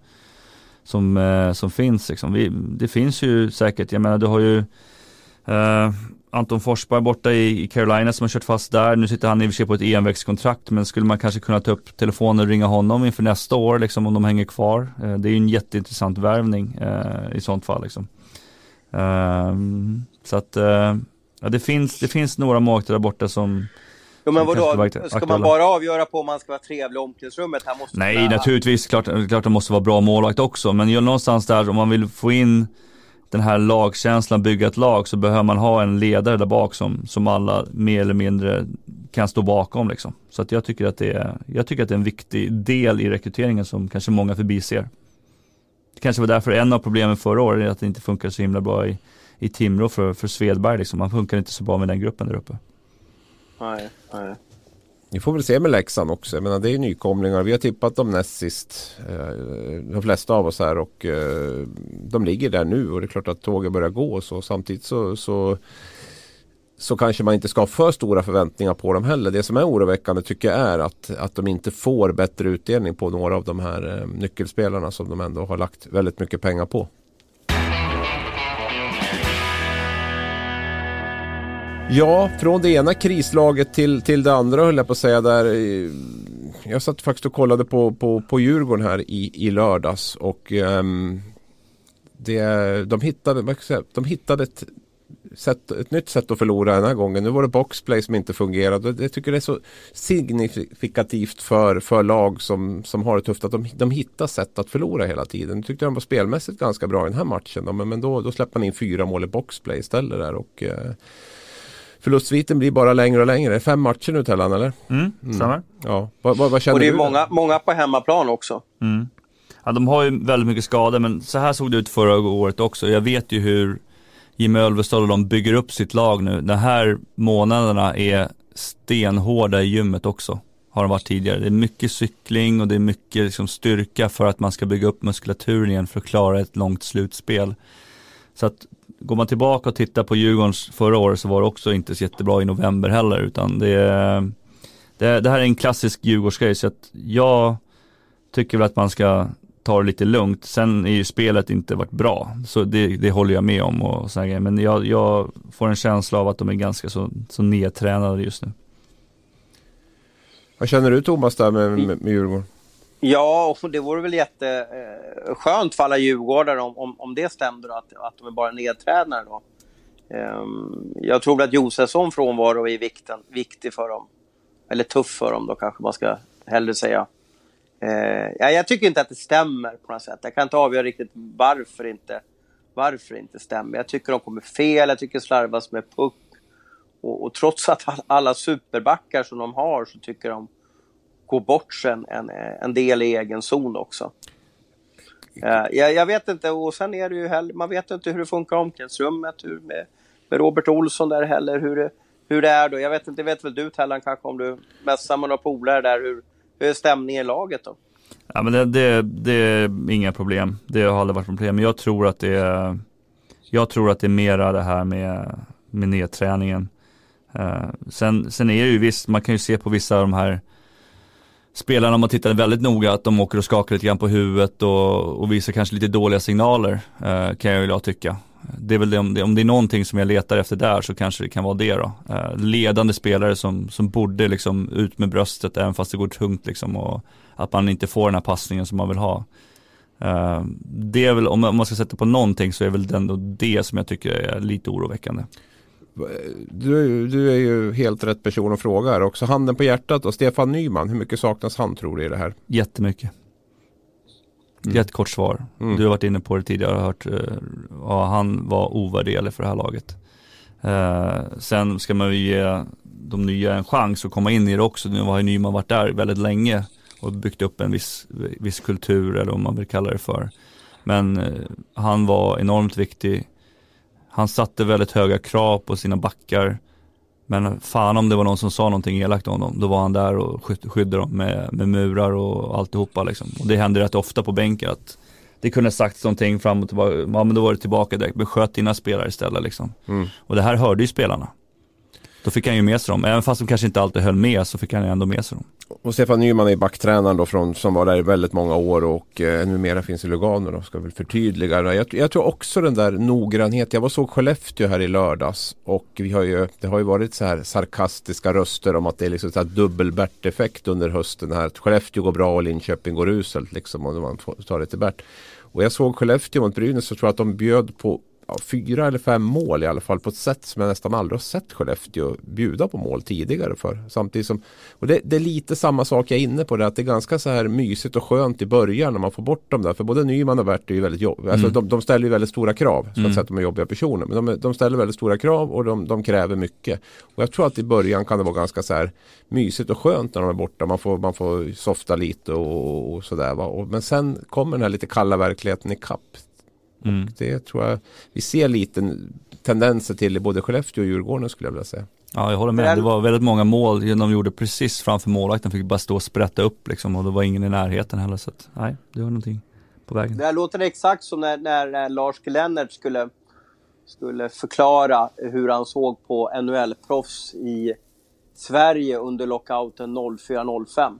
som, uh, som finns. Liksom. Vi, det finns ju säkert, jag menar du har ju Anton Forsberg borta i, Carolina som har kört fast där. Nu sitter han i och för sig på ett envägskontrakt men skulle man kanske kunna ta upp telefonen och ringa honom inför nästa år liksom om de hänger kvar. Eh, det är ju en jätteintressant värvning eh, i sånt fall liksom. Så att ja, det, finns, det finns några målvakter där borta som Jo men vadå, ska man bara avgöra på om man ska vara trevlig i omklädningsrummet? Här måste Nej, naturligtvis, klart, klart det måste vara bra målvakt också, men någonstans där om man vill få in den här lagkänslan, bygga ett lag, så behöver man ha en ledare där bak som, som alla mer eller mindre kan stå bakom liksom. Så att jag tycker att det är, jag tycker att det är en viktig del i rekryteringen som kanske många förbiser. Det kanske var därför en av problemen förra året, att det inte funkar så himla bra i, i Timrå för, för Svedberg liksom. Man funkar inte så bra med den gruppen där uppe. Nej, nej. Vi får väl se med Leksand också. Jag menar, det är nykomlingar. Vi har tippat dem näst sist. Eh, de flesta av oss här och eh, de ligger där nu och det är klart att tåget börjar gå så. Samtidigt så, så, så kanske man inte ska ha för stora förväntningar på dem heller. Det som är oroväckande tycker jag är att, att de inte får bättre utdelning på några av de här eh, nyckelspelarna som de ändå har lagt väldigt mycket pengar på. Ja, från det ena krislaget till, till det andra höll jag på att säga där. Eh, jag satt faktiskt och kollade på, på, på Djurgården här i, i lördags och um, det, de hittade, de hittade ett, sätt, ett nytt sätt att förlora den här gången. Nu var det boxplay som inte fungerade. Jag tycker det är så signifikativt för, för lag som, som har det tufft att de, de hittar sätt att förlora hela tiden. Jag tyckte de var spelmässigt ganska bra i den här matchen. Men, men då, då släpper man in fyra mål i boxplay istället där. Och, eh, Förlustsviten blir bara längre och längre. Fem matcher nu Tellan eller? Mm, mm. Ja. Vad, vad, vad känner och det är du? många, många på hemmaplan också. Mm. Ja, de har ju väldigt mycket skador men så här såg det ut förra året också. Jag vet ju hur Jimmy Ölvestad och de bygger upp sitt lag nu. De här månaderna är stenhårda i gymmet också. Har de varit tidigare. Det är mycket cykling och det är mycket liksom styrka för att man ska bygga upp muskulaturen igen för att klara ett långt slutspel. Så att går man tillbaka och tittar på Djurgårdens förra året så var det också inte så jättebra i november heller utan det, det, det här är en klassisk Djurgårdsgrej så att jag tycker väl att man ska ta det lite lugnt. Sen är ju spelet inte varit bra, så det, det håller jag med om och Men jag, jag, får en känsla av att de är ganska så, så nedtränade just nu. Vad känner du Thomas där med, med, med Djurgården? Ja, och det vore väl jätteskönt eh, för alla djurgårdare om, om, om det stämde då, att, att de är bara nedtränare då. Um, jag tror att Josefsson frånvaro är vikten, viktig för dem. Eller tuff för dem då kanske man ska hellre säga. Uh, ja, jag tycker inte att det stämmer på något sätt. Jag kan inte avgöra riktigt varför inte, varför inte stämmer. Jag tycker de kommer fel, jag tycker slarvas med puck. Och, och trots att alla superbackar som de har så tycker de gå bort sig en, en, en del i egen zon också. Uh, jag, jag, vet inte, och sen är det ju heller, man vet inte hur det funkar i omklädningsrummet, hur med, med Robert Olsson där heller, hur det, hur det är då. Jag vet inte, vet väl du Tellan kanske om du mässar med några polare där, hur, hur är stämningen i laget då? Ja men det, det, det, är inga problem, det har aldrig varit problem. Men jag tror att det är, jag tror att det är mera det här med, med nedträningen. Uh, sen, sen är det ju visst, man kan ju se på vissa av de här spelarna, om man tittar väldigt noga, att de åker och skakar lite grann på huvudet och, och visar kanske lite dåliga signaler, eh, kan jag ju tycka. Det är väl det, om, det, om det är någonting som jag letar efter där så kanske det kan vara det då. Eh, ledande spelare som, som borde liksom ut med bröstet även fast det går tungt liksom och att man inte får den här passningen som man vill ha. Eh, det är väl, om man ska sätta på någonting så är väl det ändå det som jag tycker är lite oroväckande. Du, du är ju helt rätt person att fråga här också. Handen på hjärtat och Stefan Nyman, hur mycket saknas han tror du i det här? Jättemycket. Mm. Jättekort svar. Mm. Du har varit inne på det tidigare och hört, uh, ja, han var ovärderlig för det här laget. Uh, sen ska man ju ge de nya en chans att komma in i det också. Nu har ju Nyman varit där väldigt länge och byggt upp en viss, viss kultur eller vad man vill kalla det för. Men uh, han var enormt viktig han satte väldigt höga krav på sina backar. Men fan om det var någon som sa någonting elakt om dem, då var han där och skyddade dem med, med murar och alltihopa liksom. Och det händer rätt ofta på bänken att det kunde sagts någonting fram och tillbaka, ja men då var det tillbaka direkt, men sköt dina spelare istället liksom. Mm. Och det här hörde ju spelarna. Då fick han ju med sig dem, även fast de kanske inte alltid höll med så fick han ju ändå med sig dem. Och Stefan Nyman är backtränaren då från, som var där i väldigt många år och eh, numera finns i Lugano då, ska väl förtydliga. Jag, jag tror också den där noggrannhet. Jag var såg Skellefteå här i lördags och vi har ju, det har ju varit så här sarkastiska röster om att det är liksom så dubbel-Bert-effekt under hösten här. Att Skellefteå går bra och Linköping går uselt liksom och man tar det till Bert. Och jag såg Skellefteå mot Brynäs så tror jag att de bjöd på ja, fyra eller fem mål i alla fall på ett sätt som jag nästan aldrig har sett Skellefteå bjuda på mål tidigare för. Samtidigt som, och det, det är lite samma sak jag är inne på det att det är ganska så här mysigt och skönt i början när man får bort dem där. För både Nyman och Bert är ju väldigt jobbiga. Alltså mm. de, de, ställer ju väldigt stora krav. Så att mm. säga att de är jobbiga personer. Men de, de ställer väldigt stora krav och de, de, kräver mycket. Och jag tror att i början kan det vara ganska så här mysigt och skönt när de är borta. Man får, man får softa lite och, och sådär. Men sen kommer den här lite kalla verkligheten i kapp. Mm. det tror jag vi ser lite tendenser till i både Skellefteå och Djurgården skulle jag vilja säga. Ja, jag håller med. Det var väldigt många mål de gjorde precis framför målvakten. Fick bara stå och sprätta upp liksom och det var ingen i närheten heller. Så att, nej, det var någonting på vägen. Det här låter exakt som när, när Lars Lennart skulle, skulle förklara hur han såg på NHL-proffs i Sverige under lockouten 04-05.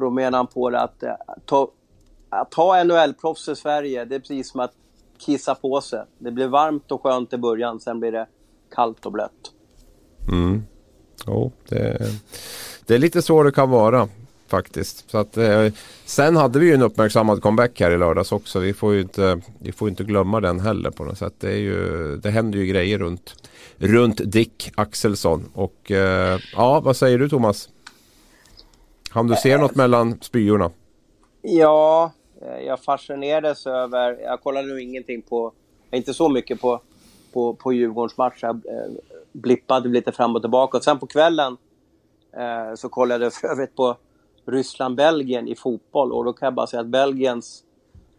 För då menar han på det att eh, ta att ha NHL-proffs i Sverige, det är precis som att kissa på sig. Det blir varmt och skönt i början, sen blir det kallt och blött. Mm. Jo, det, det är lite så det kan vara faktiskt. Så att, eh, sen hade vi ju en uppmärksammad comeback här i lördags också. Vi får ju inte, vi får inte glömma den heller på något sätt. Det, är ju, det händer ju grejer runt, runt Dick Axelsson. Och eh, ja, vad säger du Thomas? Om du ser något mellan spyorna? Ja, eh, jag fascinerades över, jag kollade nog ingenting på, inte så mycket på, på, på Djurgårdens match. Jag eh, blippade lite fram och tillbaka. Och sen på kvällen eh, så kollade jag för övrigt på Ryssland-Belgien i fotboll och då kan jag bara säga att Belgiens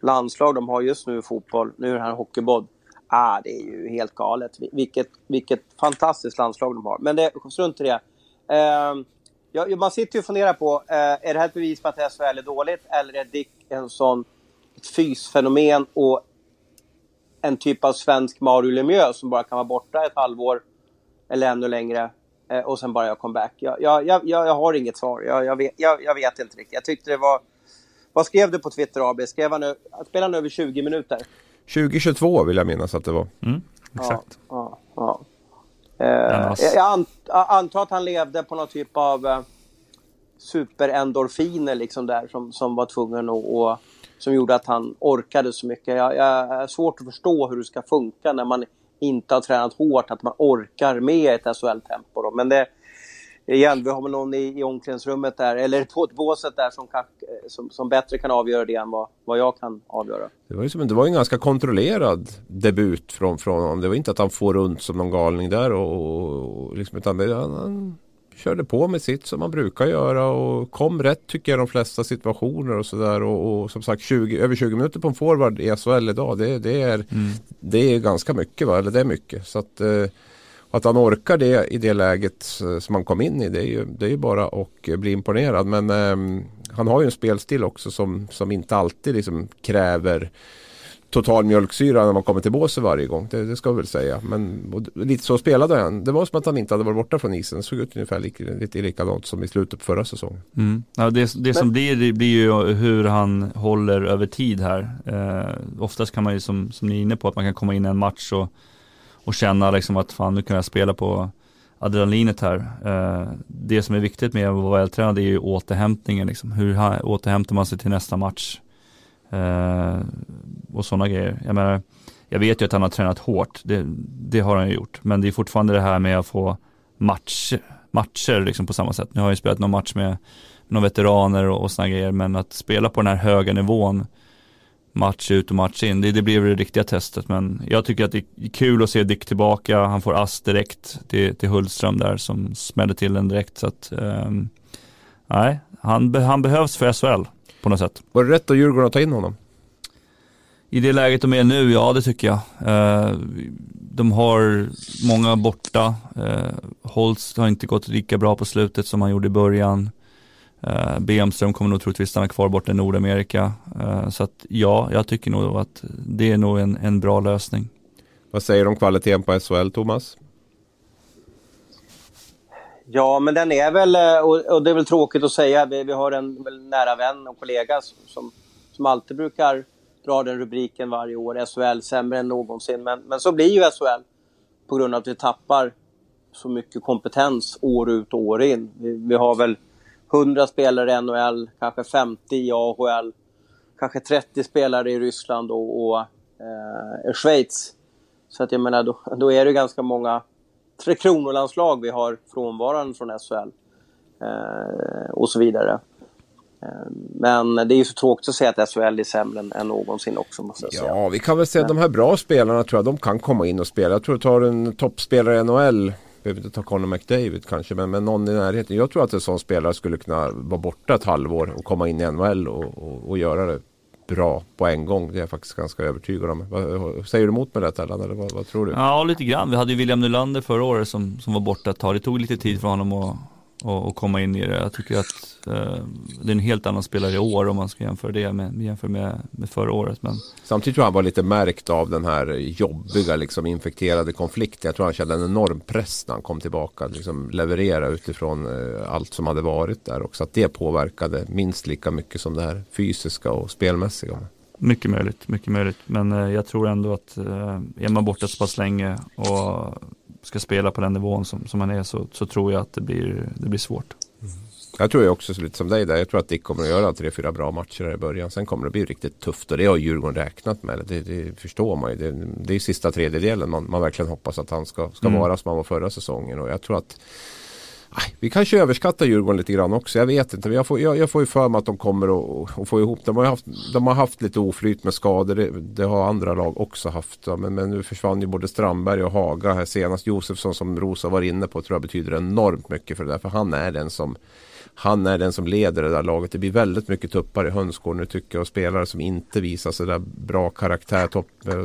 landslag de har just nu i fotboll, nu är det här hockeyboll, ah, det är ju helt galet. Vilket, vilket fantastiskt landslag de har. Men det, strunt i det. Eh, Ja, man sitter ju och funderar på, eh, är det här ett bevis på att SHL är dåligt eller är Dick en sån ett fysfenomen och en typ av svensk Mario Lemieux som bara kan vara borta ett halvår eller ännu längre eh, och sen bara jag comeback. Jag, jag, jag, jag har inget svar. Jag, jag, vet, jag, jag vet inte riktigt. Jag tyckte det var... Vad skrev du på Twitter AB? Skrev han, spelade han över 20 minuter? 2022 vill jag minnas att det var. Mm, exakt. Ja, ja, ja. Eh, jag, antar att han levde på någon typ av eh, superendorfiner liksom där som, som var tvungen att och, som gjorde att han orkade så mycket. Jag, jag är svårt att förstå hur det ska funka när man inte har tränat hårt, att man orkar med ett SHL-tempo. Men det, igen, vi har väl någon i, i omklädningsrummet där, eller på ett båset där som, kan, som, som, bättre kan avgöra det än vad, vad jag kan avgöra. Det var ju som, det var en ganska kontrollerad debut från, från honom. Det var inte att han får runt som någon galning där och, och liksom, utan det, han, han körde på med sitt som man brukar göra och kom rätt tycker jag i de flesta situationer och sådär. Och, och, som sagt 20, över 20 minuter på en forward i SHL idag det, det, är, mm. det är ganska mycket va? eller det är mycket. Så att, eh, att han orkar det i det läget som han kom in i det är ju, det är ju bara att bli imponerad. Men eh, han har ju en spelstil också som, som inte alltid liksom kräver total mjölksyra när man kommer till båset varje gång. Det, det, ska vi väl säga. Men lite så spelade han. Det var som att han inte hade varit borta från isen. Det såg ut ungefär lika, lite likadant som i slutet på förra säsongen. Mm. Ja, det, det som blir, det blir ju hur han håller över tid här. Eh, oftast kan man ju som, som ni är inne på att man kan komma in i en match och och känna liksom att fan nu kan jag spela på adrenalinet här. Eh, det som är viktigt med att vara vältränad är ju återhämtningen liksom. Hur återhämtar man sig till nästa match? Eh, och sådana grejer. Jag menar, jag vet ju att han har tränat hårt, det, det har han ju gjort. Men det är fortfarande det här med att få match, matcher liksom på samma sätt. Nu har jag ju spelat någon match med några veteraner och, och sådana grejer, men att spela på den här höga nivån match ut och match in. Det, det blev det riktiga testet men jag tycker att det är kul att se Dick tillbaka. Han får ass direkt till, till Hultström där som smällde till den direkt. Så att, um, nej, han, han behövs för SHL på något sätt. Var det rätt av Djurgården att ta in honom? I det läget de är nu, ja det tycker jag. Uh, de har många borta. Uh, Holst har inte gått lika bra på slutet som han gjorde i början. Uh, Bemström kommer nog troligtvis stanna kvar borta i Nordamerika. Uh, så att ja, jag tycker nog att det är nog en, en bra lösning. Vad säger du om kvaliteten på SHL, Thomas? Ja, men den är väl, och, det är väl tråkigt att säga, vi, vi har en nära vän och kollega som, som alltid brukar dra den rubriken varje år, SHL sämre än någonsin. Men, men så blir ju SHL på grund av att vi tappar så mycket kompetens år ut och år in. Vi, vi har väl 100 spelare i NHL, kanske 50 i AHL, kanske 30 spelare i Ryssland och, och eh, Schweiz. Så att jag menar, då, då är det ganska många Tre Kronor-landslag vi har frånvarande från SHL. Eh, och så vidare. Eh, men det är ju så tråkigt att säga att SHL är sämre än, än någonsin också måste jag säga. Ja, vi kan väl säga att de här bra spelarna tror jag de kan komma in och spela. Jag tror att tar en toppspelare i NHL behöver inte ta Conor McDavid kanske, men, men någon i närheten. Jag tror att en sån spelare skulle kunna vara borta ett halvår och komma in i NHL och, och, och göra det bra på en gång. Det är jag faktiskt ganska övertygad om. Vad, säger du emot mig det Tellan, eller vad, vad, tror du? Ja, lite grann. Vi hade ju William Nylander förra året som, som var borta ett tag. Det tog lite tid för honom att och, och komma in i det. Jag tycker att eh, det är en helt annan spelare i år om man ska jämföra det med, jämför med, med förra året. Men... Samtidigt tror jag han var lite märkt av den här jobbiga, liksom, infekterade konflikten. Jag tror han kände en enorm press när han kom tillbaka. Liksom, leverera utifrån eh, allt som hade varit där också. Att det påverkade minst lika mycket som det här fysiska och spelmässiga. Mycket möjligt, mycket möjligt. Men eh, jag tror ändå att eh, är man borta så pass länge och ska spela på den nivån som, som han är så, så tror jag att det blir, det blir svårt. Mm. Jag tror också lite som dig där. Jag tror att Dick kommer att göra tre, fyra bra matcher i början. Sen kommer det bli riktigt tufft och det har Djurgården räknat med. Det, det förstår man ju. Det, det är sista tredjedelen man, man verkligen hoppas att han ska, ska mm. vara som han var förra säsongen. Och jag tror att vi kanske överskattar Djurgården lite grann också. Jag vet inte. Jag får, jag, jag får ju för mig att de kommer att få ihop. De har, haft, de har haft lite oflyt med skador. Det, det har andra lag också haft. Men, men, nu försvann ju både Strandberg och Haga här senast. Josefsson som Rosa var inne på tror jag betyder enormt mycket för det där. För han är den som han är den som leder det där laget. Det blir väldigt mycket tuppar i hönsgården nu tycker jag. Och spelare som inte visar så där bra karaktär. Topp, eh,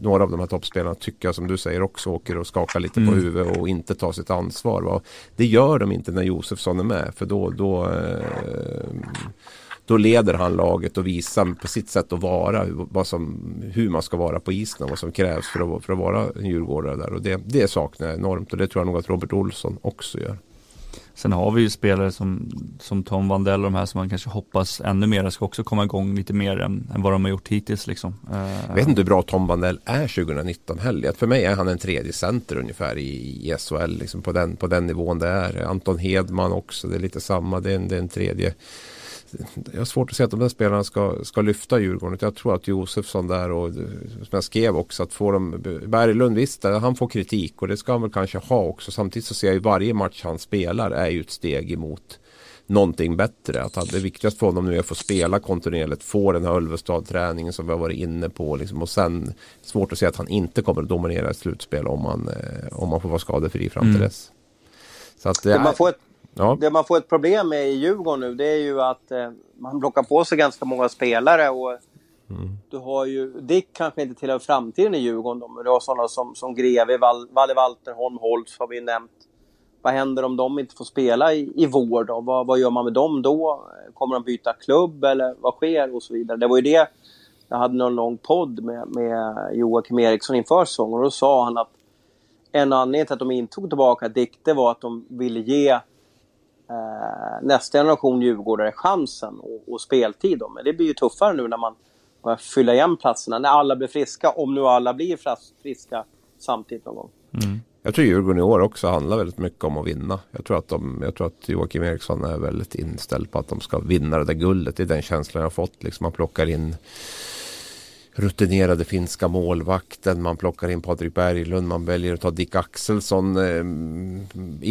några av de här toppspelarna tycker jag som du säger också åker och skakar lite mm. på huvudet och inte tar sitt ansvar. Va? Det gör de inte när Josefsson är med. För då, då eh, då leder han laget och visar på sitt sätt att vara vad som, hur man ska vara på isen och vad som krävs för att, för att vara en djurgårdare där. Och det, det saknar jag enormt och det tror jag nog att Robert Olsson också gör. Sen har vi ju spelare som, som Tom Vandell och de här som man kanske hoppas ännu mer ska också komma igång lite mer än, än vad de har gjort hittills liksom. Eh, Jag vet inte hur bra Tom Vandell är 2019 heller. För mig är han en tredje center ungefär i, i SHL liksom på, den, på den nivån det är. Anton Hedman också, det är lite samma. Det är en, det är en tredje jag har svårt att se att de där spelarna ska, ska lyfta Djurgården. Jag tror att Josefsson där och som jag skrev också att få dem Berglund visst, han får kritik och det ska han väl kanske ha också. Samtidigt så ser jag ju varje match han spelar är ju ett steg emot någonting bättre. Att det viktigaste för honom nu är att få spela kontinuerligt, få den här Ulvestad-träningen som vi har varit inne på. Liksom. Och sen svårt att se att han inte kommer att dominera ett slutspel om man, eh, om man får vara skadefri fram till mm. dess. Så att det är... man får ett Ja. Det man får ett problem med i Djurgården nu det är ju att eh, man plockar på sig ganska många spelare. Och mm. Du har ju, Dick kanske inte tillhör framtiden i Djurgården, men du har sådana som, som Greve, Val, Valle Walterholm, Holtz har vi nämnt. Vad händer om de inte får spela i, i vår då? Vad, vad gör man med dem då? Kommer de byta klubb eller vad sker? Och så vidare. Det var ju det, jag hade någon lång podd med, med Joakim Eriksson inför säsongen och då sa han att en anledning till att de inte tog tillbaka Dick, det var att de ville ge eh, nästa generation djurgårdare chansen och, och speltid. Då. Men det blir ju tuffare nu när man börjar fylla igen platserna, när alla blir friska, om nu alla blir friska samtidigt någon gång. Mm. Jag tror Djurgården i år också handlar väldigt mycket om att vinna. Jag tror att, de, jag tror att Joakim Eriksson är väldigt inställd på att de ska vinna det där guldet. Det är den känslan jag har fått. Liksom man plockar in rutinerade finska målvakten. Man plockar in Patrik Berglund. Man väljer att ta Dick Axelsson eh,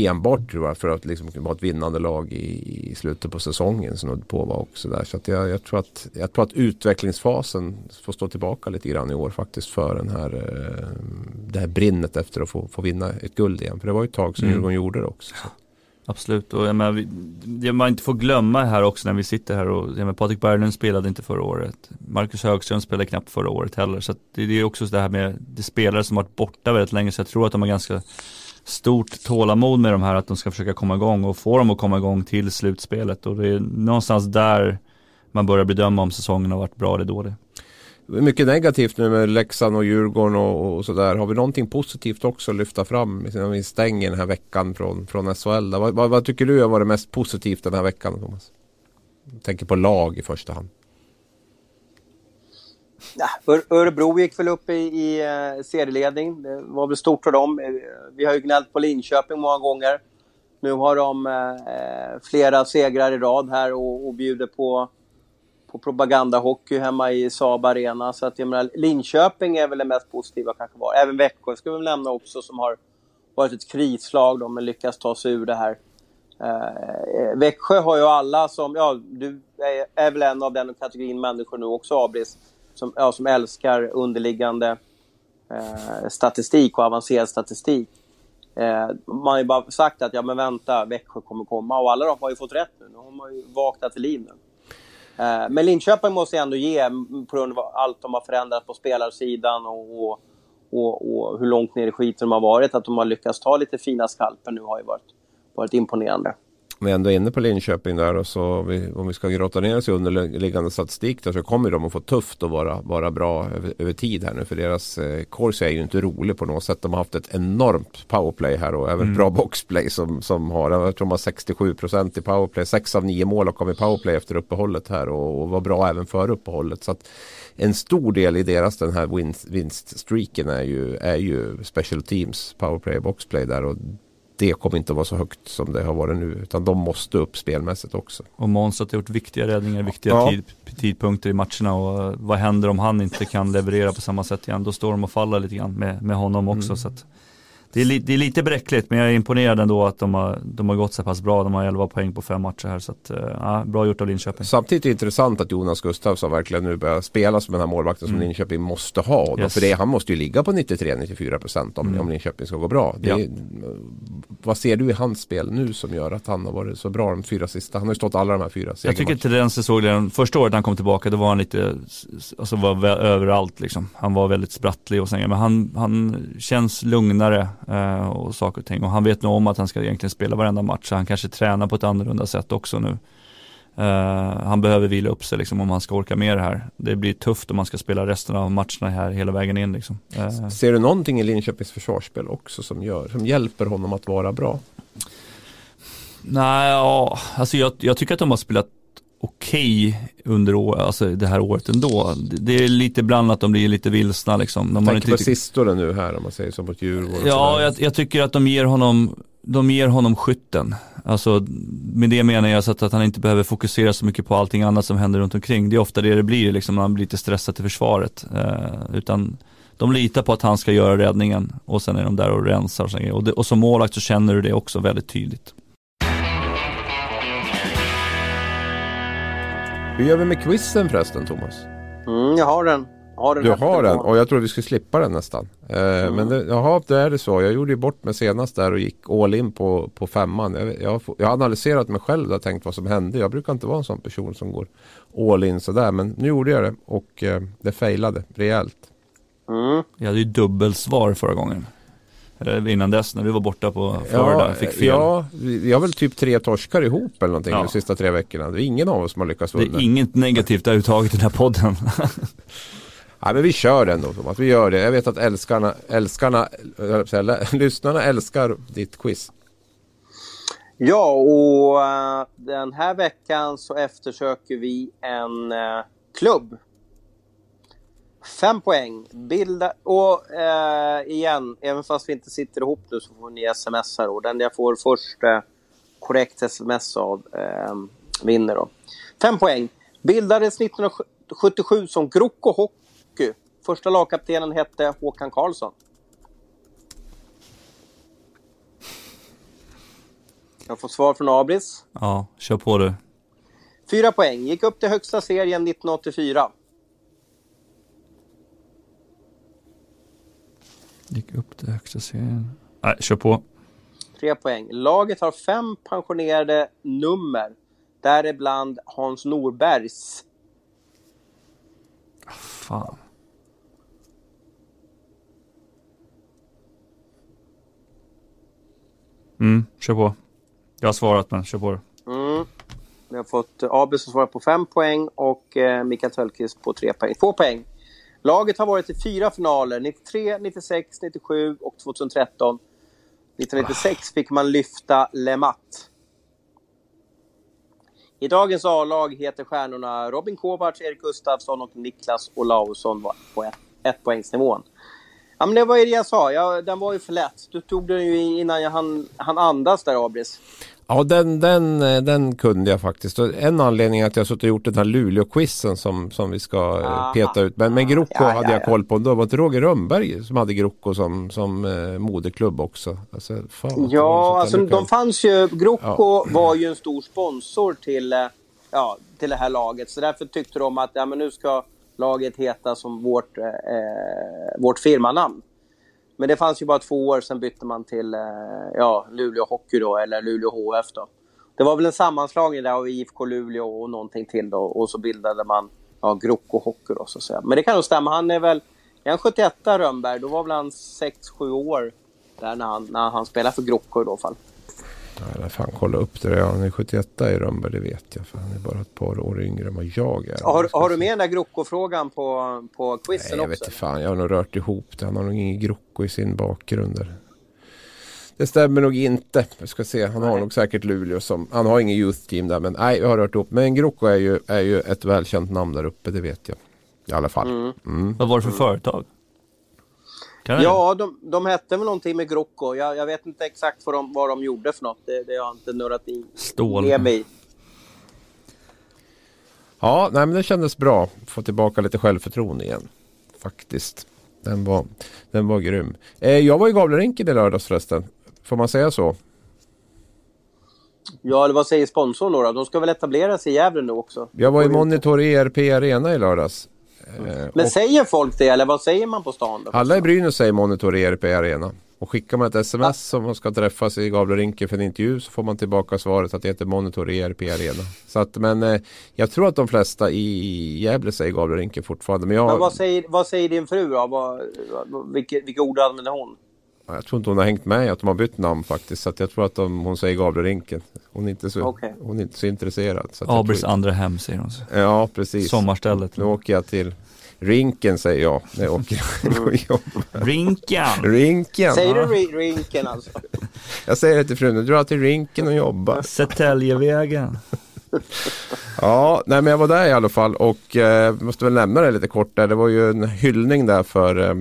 enbart tror jag, för att liksom vara ett vinnande lag i, i slutet på säsongen. Snudd på var också där. Så att jag, jag, tror att, jag tror att utvecklingsfasen får stå tillbaka lite grann i år faktiskt för den här, eh, det här brinnet efter att få, få vinna ett guld igen. För det var ju ett tag sedan mm. Djurgården gjorde det också. Så. Absolut, och jag menar, det man inte får glömma här också när vi sitter här och, jag menar, Patrik Berglund spelade inte förra året. Marcus Högström spelade knappt förra året heller. Så det, det är också det här med, det spelare som varit borta väldigt länge, så jag tror att de har ganska stort tålamod med de här att de ska försöka komma igång och få dem att komma igång till slutspelet och det är någonstans där man börjar bedöma om säsongen har varit bra eller dålig. Mycket negativt nu med Leksand och Djurgården och, och sådär. Har vi någonting positivt också att lyfta fram när vi stänger den här veckan från, från SHL? Vad, vad, vad, tycker du har varit mest positivt den här veckan Thomas? Jag tänker på lag i första hand. Ja, Örebro gick väl upp i, i eh, serieledning. Det var väl stort för dem. Vi har ju gnällt på Linköping många gånger. Nu har de eh, eh flera segrar i rad här och, och bjuder på på propagandahockey hemma i Saab Arena. Så att jag menar, Linköping är väl det mest positiva kanske var. Även Växjö ska vi väl nämna också som har varit ett krislag då, men lyckats ta sig ur det här. Eh, Växjö har ju alla som, ja du är, är väl en av den kategorin människor nu också Abris, som, ja, som älskar underliggande eh, statistik och avancerad statistik. Eh, man har ju bara sagt att ja men vänta, Växjö kommer komma och alla de har ju fått rätt nu. Nu har man ju vaknat till liv nu. Eh, men Linköping måste jag ändå ge, på grund av allt de har förändrat på spelarsidan och, och, och, och hur långt ner i skiten de har varit, att de har lyckats ta lite fina skalper nu har ju varit, varit imponerande vi är ändå inne på Linköping där och så vi, om vi ska grotta ner oss i underliggande statistik där så kommer de att få tufft att vara, vara bra över, över tid här nu för deras eh, course är ju inte rolig på något sätt. De har haft ett enormt powerplay här och även mm. bra boxplay som, som har, jag tror de har 67 procent i powerplay. Sex av nio mål har kommit powerplay efter uppehållet här och, och var bra även före uppehållet. Så att en stor del i deras den här vinst, vinststreaken är ju, är ju special teams powerplay boxplay där och det kommer inte att vara så högt som det har varit nu. Utan de måste upp spelmässigt också. Och Måns har gjort viktiga räddningar, viktiga ja. tid, tidpunkter i matcherna. Och vad händer om han inte kan leverera på samma sätt igen? Då står de och faller lite grann med, med honom också. Mm. Så att, det är, li, det är, lite bräckligt men jag är imponerad ändå att de har, de har gått så pass bra. De har 11 poäng på fem matcher här så att, eh, ja, bra gjort av Linköping. Samtidigt är det intressant att Jonas Gustafsson verkligen nu börjar spela som den här målvakten som mm. Linköping måste ha. Yes. För det, han måste ju ligga på 93-94% om, mm. om Linköping ska gå bra. Det, ja. Vad ser du i hans spel nu som gör att han har varit så bra de fyra sista? Han har ju stått alla de här fyra Jag tycker tendensen såg den första året han kom tillbaka, då var han lite, alltså var överallt liksom. Han var väldigt sprattlig och sen, men han, han känns lugnare och saker och ting. Och han vet nog om att han ska egentligen spela varenda match, så han kanske tränar på ett annorlunda sätt också nu. Uh, han behöver vila upp sig liksom, om han ska orka med det här. Det blir tufft om man ska spela resten av matcherna här hela vägen in. Liksom. Uh. Ser du någonting i Linköpings försvarsspel också som, gör, som hjälper honom att vara bra? Nej, ja, alltså jag, jag tycker att de har spelat okej okay under år, alltså det här året ändå. Det är lite ibland att de blir lite vilsna liksom. De Tänker på inte... sistone nu här om man säger så mot Djurgården. Ja, jag, jag, tycker att de ger honom, de ger honom skytten. Alltså med det menar jag så att, att, han inte behöver fokusera så mycket på allting annat som händer runt omkring. Det är ofta det det blir liksom, när han blir lite stressad till försvaret. Eh, utan de litar på att han ska göra räddningen och sen är de där och rensar och, och, det, och som målvakt så känner du det också väldigt tydligt. Hur gör vi med quizen förresten Thomas? Mm, jag har den. Jag har den du har den och jag tror vi skulle slippa den nästan. Eh, mm. Men det, jaha, det är det så. Jag gjorde ju bort mig senast där och gick all in på, på femman. Jag, jag, jag har analyserat mig själv och tänkt vad som hände. Jag brukar inte vara en sån person som går all in sådär. Men nu gjorde jag det och eh, det failade rejält. Mm. Jag hade ju dubbelsvar förra gången. Eller innan dess när du var borta på Florida, ja, fick fel. Ja, vi har väl typ tre torskar ihop eller någonting ja. de sista tre veckorna. Det är ingen av oss som har lyckats vinna. Det är inget negativt överhuvudtaget i den här podden. Nej men vi kör den då Thomas, vi gör det. Jag vet att älskarna, älskarna, säga, lyssnarna älskar ditt quiz. Ja, och uh, den här veckan så eftersöker vi en uh, klubb Fem poäng. Bilda, och eh, igen, även fast vi inte sitter ihop nu så får ni smsa då. Den jag får först eh, korrekt sms av eh, vinner då. Fem poäng. Bildades 1977 som Grocco Hockey. Första lagkaptenen hette Håkan Karlsson. Jag får svar från Abris. Ja, kör på du. Fyra poäng. Gick upp till högsta serien 1984. Gick upp till högsta serien. Nej, kör på. Tre poäng. Laget har fem pensionerade nummer. Däribland Hans Norbergs. Fan. Mm, kör på. Jag har svarat men kör på det. Mm. Vi har fått Abel som svarar på 5 poäng och eh, Mikael Tellqvist på 3 poäng. 2 poäng. Laget har varit i fyra finaler, 93, 96, 97 och 2013. 1996 fick man lyfta Le Mat. I dagens A-lag heter stjärnorna Robin Kovacs, Erik Gustafsson och Niklas Olausson på ett, ett poängsnivån. Ja, men det var ju det jag sa. jag, den var ju för lätt. Du tog den ju innan jag hann, hann andas där, Abris. Ja, den, den, den kunde jag faktiskt. Och en anledning är att jag suttit och gjort den här Luleå-quizen som, som vi ska eh, Aha. peta ut. Men, men Grocco ja, ja, hade jag koll på. Då var det Roger Rönnberg som hade Grocco som, som eh, moderklubb också. Alltså, fan, ja, alltså de fanns ju. Grocco var ju en stor sponsor till, eh, ja, till det här laget. Så därför tyckte de att ja, men nu ska laget heta som vårt, eh, vårt firmanamn. Men det fanns ju bara två år, sen bytte man till eh, ja, Luleå Hockey då, eller Luleå HF då. Det var väl en sammanslagning där av IFK Luleå och någonting till då, och så bildade man ja, Groko Hockey då, så att säga. Men det kan nog stämma, han är väl, är han 71 Rönnberg? Då var väl han 6-7 år där när han, när han spelade för Groko i då fall. Ja, fan kolla upp det. Han är 71 i Rönnberg, det vet jag. För han är bara ett par år yngre än vad jag är. Har, har du med den där Grocco-frågan på, på quizen Nej, jag också? vet inte fan. Jag har nog rört ihop det. Han har nog ingen Grocco i sin bakgrund. Där. Det stämmer nog inte. Jag ska se. Han nej. har nog säkert Luleå som... Han har ingen youth team där. Men nej, jag har rört ihop. Men Grocco är ju, är ju ett välkänt namn där uppe. Det vet jag. I alla fall. Mm. Mm. Vad var det för företag? Ja, de, de hette väl någonting med Grocco. Jag, jag vet inte exakt vad de, vad de gjorde för något. Det, det har jag inte nördat i. Stål. mig Ja, nej, men det kändes bra. Få tillbaka lite självförtroende igen. Faktiskt. Den var, den var grym. Eh, jag var i Gavlerinken i lördags förresten. Får man säga så? Ja, eller vad säger sponsorn då, då? De ska väl etablera sig i Gävle nu också? Jag var i Monitor ERP Arena i lördags. Eh, Men säger folk det eller vad säger man på stan? Då? Alla i Brynäs säger Monitor ERP Arena. Och skickar man ett sms om man ska träffas i Gavlerinken för en intervju så får man tillbaka svaret att det heter Monitor ERP Arena. Så att, men eh, jag tror att de flesta i Gävle säger Gavlerinken fortfarande. Men, jag, men vad, säger, vad säger din fru då? Vad, vilka, vilka ord använder hon? Jag tror inte hon har hängt med att de har bytt namn faktiskt. Så jag tror att de, hon säger Gavlerinken. Hon är inte så, okay. hon är inte så intresserad. Abris andra hem säger hon. Ja, precis. Sommarstället. Nu åker jag till Rinken säger jag när jag åker och jobbar. Rinken! Rinken! Säger du rinken alltså? Jag säger det till frun, nu drar till rinken och jobbar. Södertäljevägen. ja, nej men jag var där i alla fall och eh, måste väl nämna det lite kort där. Det var ju en hyllning där för eh,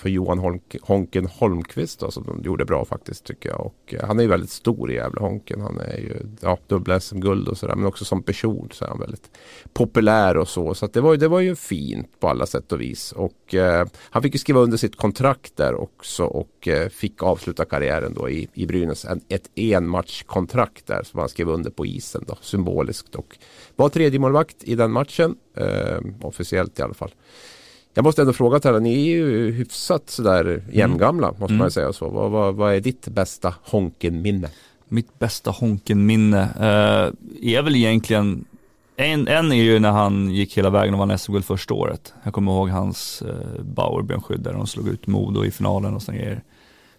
för Johan Holk, Honken Holmqvist då, som de gjorde bra faktiskt tycker jag. Och, eh, han är ju väldigt stor i Gävle Honken. Han är ju ja, dubbla SM-guld och sådär. Men också som person så är han väldigt populär och så. Så det, var, det var ju fint på alla sätt och vis. Och eh, han fick ju skriva under sitt kontrakt där också och eh, fick avsluta karriären då i, i Brynäs. En, ett enmatchkontrakt där som han skrev under på isen då, symboliskt. Och var tredje målvakt i den matchen. Eh, officiellt i alla fall. Jag måste ändå fråga till ni är ju hyfsat sådär jämngamla mm. måste mm. man säga så. Vad, vad, vad, är ditt bästa Honken-minne? Mitt bästa Honken-minne uh, är väl egentligen en, en är ju när han gick hela vägen och vann SM-guld första året. Jag kommer ihåg hans uh, Bauer-benskydd där de slog ut Modo i finalen och sådana grejer.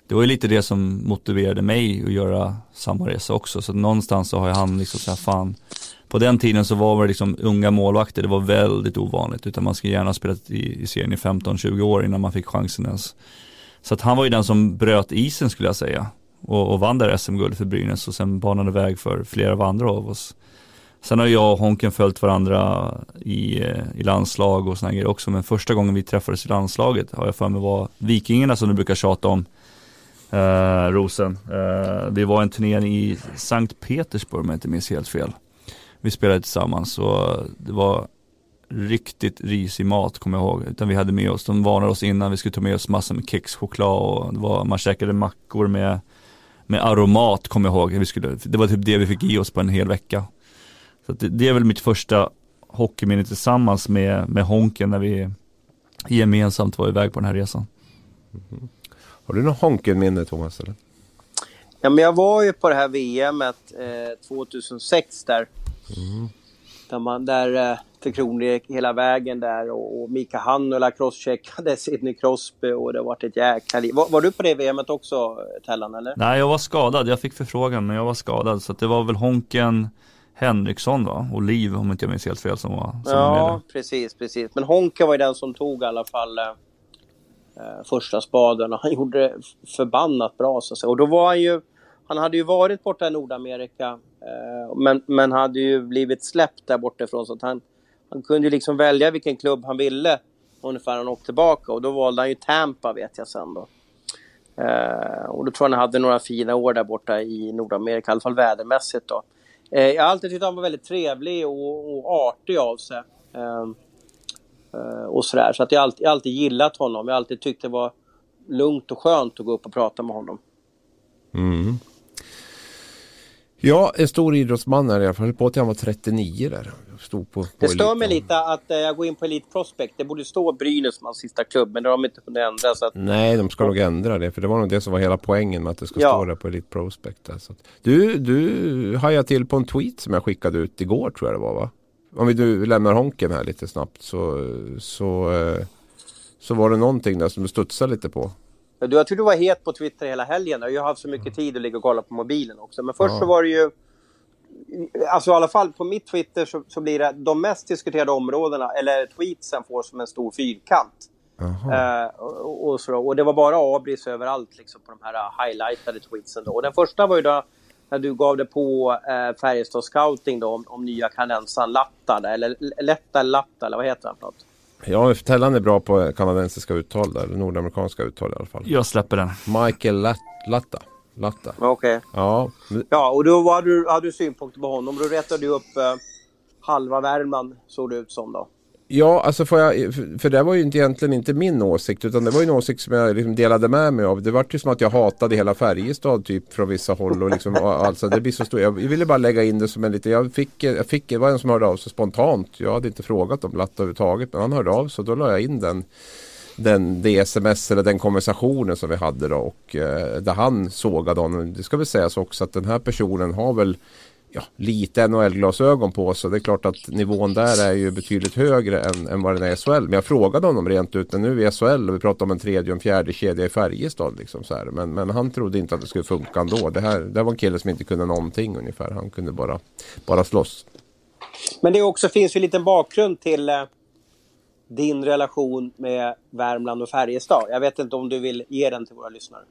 Det var ju lite det som motiverade mig att göra samma resa också. Så någonstans så har jag han liksom såhär, fan, på den tiden så var det liksom unga målvakter, det var väldigt ovanligt. Utan man skulle gärna ha spelat i, i serien i 15-20 år innan man fick chansen ens. Så att han var ju den som bröt isen skulle jag säga. Och, och vann där SM-guld för Brynäs och sen banade väg för flera av andra av oss. Sen har jag och Honken följt varandra i, eh, i landslag och sådana grejer också. Men första gången vi träffades i landslaget har jag för mig var Vikingarna som du brukar tjata om. Eh, Rosen. Eh, vi var en turnering i Sankt Petersburg om jag inte minns helt fel vi spelade tillsammans och det var riktigt risig mat kommer jag ihåg. Utan vi hade med oss, de varnade oss innan, vi skulle ta med oss massor med kex, choklad och det var, man käkade mackor med, med aromat kommer jag ihåg. Vi skulle, det var typ det vi fick i oss på en hel vecka. Så det, det, är väl mitt första hockeyminne tillsammans med, med Honken när vi gemensamt var iväg på den här resan. Mm. Har du något Honken-minne Thomas? Eller? Ja, men jag var ju på det här VMet eh, 2006 där. Där, man, där eh, Tre Kronor hela vägen där och, och Mika Hannula crosscheckade Sidney Crosby och det var ett jäkla liv. Var, var, du på det VMet också Tellan eller? Nej jag var skadad, jag fick förfrågan men jag var skadad så det var väl Honken Henriksson va? Och Liv om inte jag minns helt fel som var som Ja var precis, precis. Men Honken var ju den som tog i alla fall eh, eh första spaden och han gjorde det förbannat bra så att säga. Och då var han ju han hade ju varit borta i Nordamerika eh, Eh, men, men hade ju blivit släppt där bortifrån så att han, han kunde ju liksom välja vilken klubb han ville ungefär när han åkte tillbaka och då valde han ju Tampa vet jag sen då. Eh, och då tror jag han hade några fina år där borta i Nordamerika, i alla fall vädermässigt då. Eh, jag har alltid tyckt han var väldigt trevlig och, och artig av sig. Eh, eh och sådär, så att jag alltid, jag alltid gillat honom. Jag har alltid tyckt det var lugnt och skönt att gå upp och prata med honom. Mm. Ja, en stor idrottsman är jag. höll på till han var 39 där. Stod på, på det stör mig lite att äh, jag går in på Elite Prospect. Det borde stå Brynäs som hans sista klubb, men det har de inte kunnat ändra. Så att... Nej, de ska nog ändra det. För det var nog det som var hela poängen med att det ska ja. stå där på Elite Prospect. Alltså. Du, du hajade till på en tweet som jag skickade ut igår tror jag det var va? Om vi nu lämnar Honken här lite snabbt så, så, eh, så var det någonting där som du studsade lite på. Du, jag tror du var het på Twitter hela helgen. Jag har haft så mycket tid att ligga och kolla på mobilen också. Men först ja. så var det ju... Alltså i alla fall på mitt Twitter så, så blir det de mest diskuterade områdena, eller tweetsen får som en stor fyrkant. Uh, och, och, så, och det var bara abris överallt liksom, på de här highlightade tweetsen. Då. Och den första var ju då när du gav det på uh, Färjestad Scouting då, om, om nya kanensan Latta, eller Lätta Latta, eller vad heter den för något? Ja, Tellan är bra på kanadensiska uttal där, nordamerikanska uttal i alla fall. Jag släpper den. Michael Lat Latta. Latta. Okej. Okay. Ja. ja, och då hade du, hade du synpunkter på honom. Då rättade du upp eh, halva Värmland, såg det ut som då. Ja, alltså får jag, för det var ju inte egentligen inte min åsikt utan det var ju en åsikt som jag liksom delade med mig av. Det var ju som att jag hatade hela Färjestad typ från vissa håll och liksom alltså det blir så stort. Jag ville bara lägga in det som en liten, jag fick, jag fick, det var en som hörde av sig spontant. Jag hade inte frågat om Latta överhuvudtaget men han hörde av sig och då la jag in den den, det sms eller den konversationen som vi hade då och eh, där han sågade honom. Det ska väl sägas också att den här personen har väl ja, lite NHL-glasögon på sig. det är klart att nivån där är ju betydligt högre än, än vad den är i SHL. Men jag frågade honom rent ut, nu är vi SHL och vi pratar om en tredje och en fjärde kedja i Färjestad. Liksom så här. Men, men han trodde inte att det skulle funka ändå. Det, här, det var en kille som inte kunde någonting ungefär. Han kunde bara, bara slåss. Men det också finns ju en liten bakgrund till eh, din relation med Värmland och Färjestad. Jag vet inte om du vill ge den till våra lyssnare.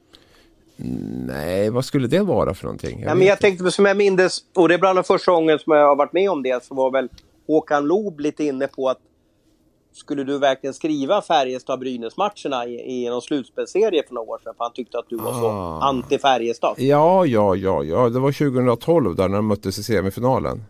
Nej, vad skulle det vara för någonting? Jag, ja, men jag tänkte, som jag minns, och det är bland de första gången som jag har varit med om det, så var väl Håkan Loob lite inne på att skulle du verkligen skriva Färjestad-Brynäs-matcherna i, i någon slutspelsserie för några år sedan? För han tyckte att du var så ah. anti-Färjestad. Ja, ja, ja, ja, det var 2012 där när de möttes i semifinalen.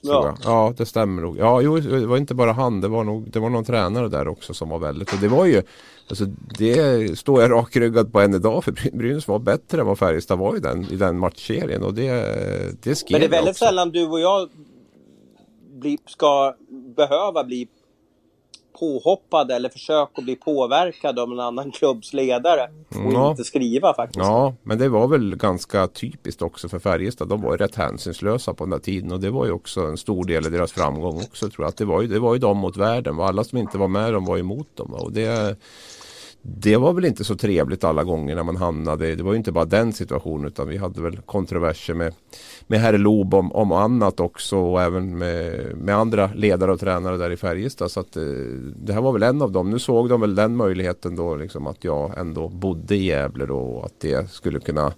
Ja. ja, det stämmer nog. Ja, jo, det var inte bara han. Det var, nog, det var någon tränare där också som var väldigt. Och det var ju, alltså det står jag rakryggad på än idag. För Brynäs var bättre än vad Färjestad var i den, i den matchserien. Och det, det skrev Men det är väldigt sällan du och jag bli, ska behöva bli påhoppad eller försök att bli påverkad av en annan klubbs ledare och ja. inte skriva faktiskt. Ja, men det var väl ganska typiskt också för Färjestad. De var ju rätt hänsynslösa på den där tiden och det var ju också en stor del i deras framgång också tror jag. Att det, var ju, det var ju de mot världen alla som inte var med de var emot dem. Och det, det var väl inte så trevligt alla gånger när man hamnade. Det var ju inte bara den situationen utan vi hade väl kontroverser med, med herr Loob om, om annat också och även med, med andra ledare och tränare där i Färjestad. Så att, eh, det här var väl en av dem. Nu såg de väl den möjligheten då liksom att jag ändå bodde i Gävle då och att det skulle kunna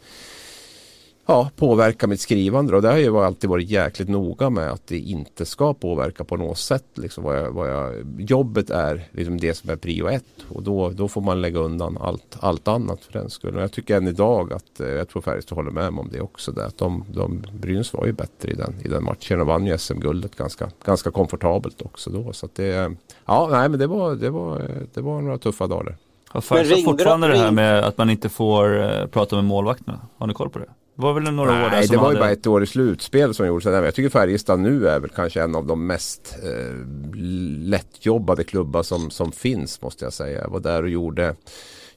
ja, påverka mitt skrivande. Och det har ju alltid varit jäkligt noga med att det inte ska påverka på något sätt. Liksom vad jag, vad jag, jobbet är liksom det som är prio ett och då, då får man lägga undan allt, allt annat för den skull. Och jag tycker än idag att, eh, jag tror Färjestad håller med mig om det också. Det, att de, de, Brynäs var ju bättre i den, i den matchen och vann ju SM-guldet ganska, ganska komfortabelt också då. Så att det, ja, nej men det var, det var, det var några tuffa dagar. Har Färjestad fortfarande det här med att man inte får uh, prata med målvakterna? Har ni koll på det? Det var väl några Nej, år där som det var hade... ju bara ett år i slutspel som gjordes. Jag tycker Färjestad nu är väl kanske en av de mest eh, lättjobbade klubbar som, som finns måste jag säga. Jag var där och gjorde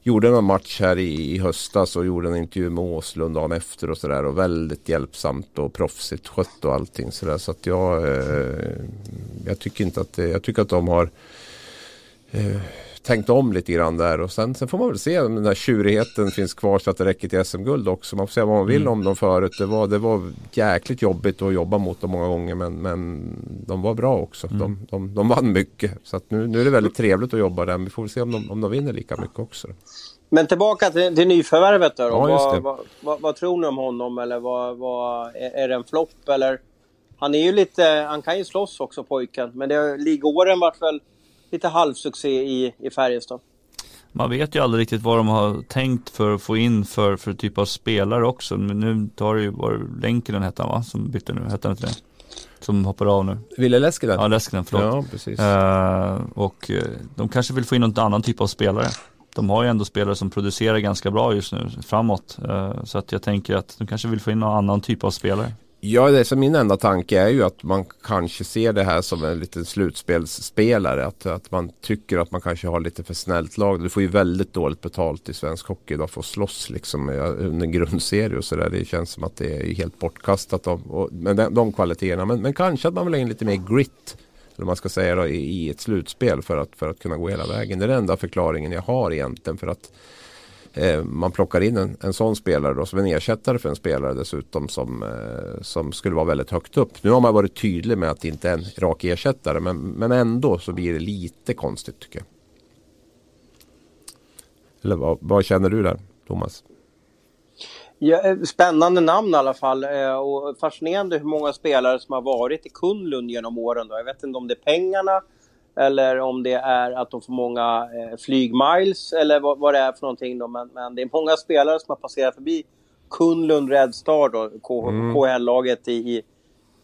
gjorde någon match här i, i höstas och gjorde en intervju med Åslund dagen efter och sådär och väldigt hjälpsamt och proffsigt skött och allting sådär så att jag eh, jag tycker inte att jag tycker att de har eh, tänkt om lite grann där och sen, sen får man väl se om den där tjurigheten finns kvar så att det räcker till SM-guld också. Man får säga vad man vill mm. om dem förut. Det var, det var jäkligt jobbigt att jobba mot dem många gånger men, men de var bra också. Mm. De, de, de vann mycket. Så att nu, nu är det väldigt trevligt att jobba där. Vi får väl se om de, om de vinner lika mycket också. Men tillbaka till, till nyförvärvet då. Ja, vad, vad, vad, vad, tror ni om honom? Eller vad, är det en flopp? Eller? Han är ju lite, han kan ju slåss också pojken. Men det, ligåren vart väl lite halvsuccé i, i Färjestad. Man vet ju aldrig riktigt vad de har tänkt för att få in för, för typ av spelare också. Men nu tar det ju, var Lenkinen hette han va? Som bytte nu, hette han inte det? Som hoppar av nu. Ville Leskinen? Ja, Leskinen, förlåt. Ja, precis. Uh, och uh, de kanske vill få in någon annan typ av spelare. De har ju ändå spelare som producerar ganska bra just nu framåt. Uh, så att jag tänker att de kanske vill få in någon annan typ av spelare. Ja, det som min enda tanke är ju att man kanske ser det här som en liten slutspelsspelare. Att, att man tycker att man kanske har lite för snällt lag. Du får ju väldigt dåligt betalt i svensk hockey idag för att slåss liksom eh, under grundserie och sådär. Det känns som att det är helt bortkastat av, och, med de, de kvaliteterna. Men, men, kanske att man vill ha in lite mer grit. Eller man ska säga då, i, i ett slutspel för att, för att kunna gå hela vägen. Det är den enda förklaringen jag har egentligen. för att eh, man plockar in en, en sån spelare då, som en ersättare för en spelare dessutom som, eh, som skulle vara väldigt högt upp. Nu har man varit tydlig med att det inte är en rak ersättare men, men ändå så blir det lite konstigt tycker jag. Eller vad, vad känner du där Thomas? Ja, eh, spännande namn i alla fall eh, och fascinerande hur många spelare som har varit i Kunlund genom åren. Då. Jag vet inte om det är pengarna eller om det är att de får många eh, flygmiles eller vad, vad, det är för någonting. Då. Men, men, det är många spelare som har passerat förbi Kunlund Red Star, då, mm. KHL-laget i,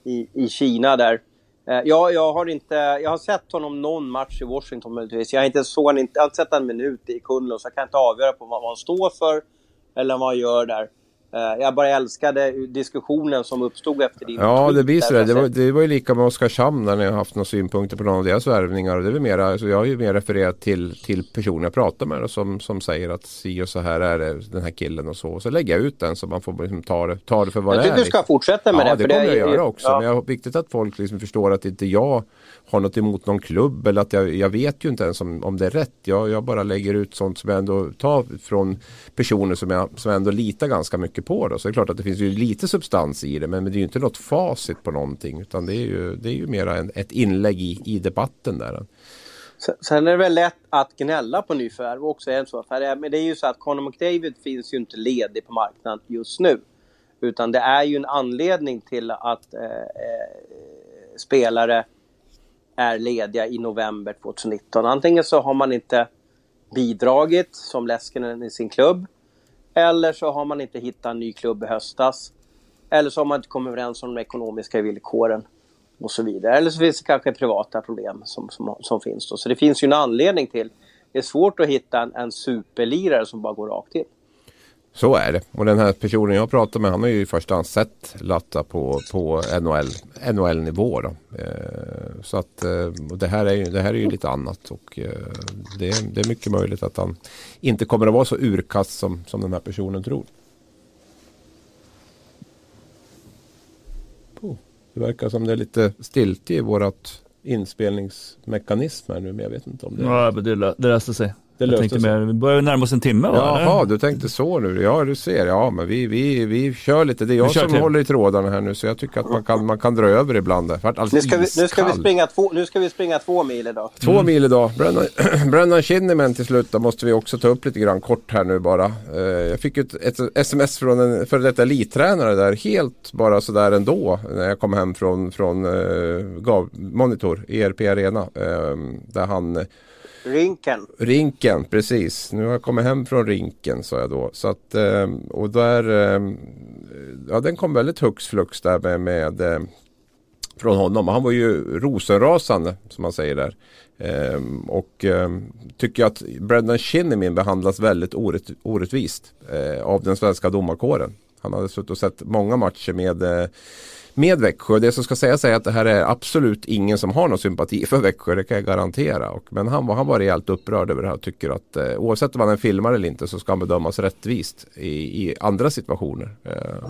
i, i Kina där. Eh, jag, jag, har inte, jag har sett honom någon match i Washington möjligtvis. Jag har inte, inte, jag har inte sett en minut i Kunlund så jag kan inte avgöra på vad, vad han står för eller vad han gör där. Eh, jag bara älskade diskussionen som uppstod efter din Ja, det blir sådär. Det var, det var ju lika med Oskarshamn när ni har haft några synpunkter på någon av deras värvningar. Och det är väl mera, alltså jag har ju mer refererat till, till personer jag pratar med som, som säger att si och så här är det, den här killen och så. Och så lägger jag ut den så man får liksom ta, det, ta det för vad jag det är. Jag tycker du ska liksom. fortsätta med ja, det. Ja, det kommer jag göra också. Ja. Men jag, viktigt att folk liksom förstår att inte jag har något emot någon klubb eller att jag, jag vet ju inte ens om, om det är rätt. Jag, jag bara lägger ut sånt som jag ändå tar från personer som jag, som jag ändå litar ganska mycket på. Då. Så det är klart att det finns ju lite substans i det men, men det är ju inte något facit på någonting utan det är ju, det är ju mera en, ett inlägg i, i debatten där. Sen är det väl lätt att gnälla på nyförvärv också. Är men det är ju så att Conor McDavid finns ju inte ledig på marknaden just nu. Utan det är ju en anledning till att eh, eh, spelare är lediga i november 2019. Antingen så har man inte bidragit som Leskinen i sin klubb. Eller så har man inte hittat en ny klubb i höstas. Eller så har man inte kommit överens om de ekonomiska villkoren och så vidare. Eller så finns det kanske privata problem som, som, som finns då. Så det finns ju en anledning till. Det är svårt att hitta en, en superlirare som bara går rakt in. Så är det. Och den här personen jag pratar med han har ju i första hand sett Latta på, på NHL, NHL-nivå. Eh, så att eh, det, här är ju, det här är ju lite annat och eh, det, det, är mycket möjligt att han inte kommer att vara så urkast som, som den här personen tror. Oh, det verkar som det är lite stilt i vårat inspelningsmekanism här nu men jag vet inte om det Ja, men det, det löste sig. Det jag tänkte mer, vi börjar närma oss en timme va? Jaha, du tänkte så nu. Ja, du ser. Ja, men vi, vi, vi kör lite. Det är jag som till. håller i trådarna här nu så jag tycker att man kan, man kan dra över ibland. Alltså nu, ska vi, nu, ska vi springa två, nu ska vi springa två mil idag. Två mm. mil idag. Brennan, Brennan Kinnaman till slut. Då måste vi också ta upp lite grann kort här nu bara. Uh, jag fick ett, ett sms från en före detta elittränare där. Helt bara sådär ändå. När jag kom hem från, från uh, Monitor, ERP Arena. Uh, där han Rinken. Rinken, precis. Nu har jag kommit hem från rinken sa jag då. Så att, ehm, och där, ehm, ja den kom väldigt hux flux där med, med ehm, från honom. Han var ju rosenrasande som man säger där. Ehm, och tycker att Brendan Shinnimin behandlas väldigt orätt, orättvist eh, av den svenska domarkåren. Han hade suttit och sett många matcher med eh, med Växjö. Det som ska sägas är att det här är absolut ingen som har någon sympati för Växjö. Det kan jag garantera. Och, men han, han var rejält upprörd över det här och tycker att eh, oavsett om han är filmare eller inte så ska han bedömas rättvist i, i andra situationer. Eh,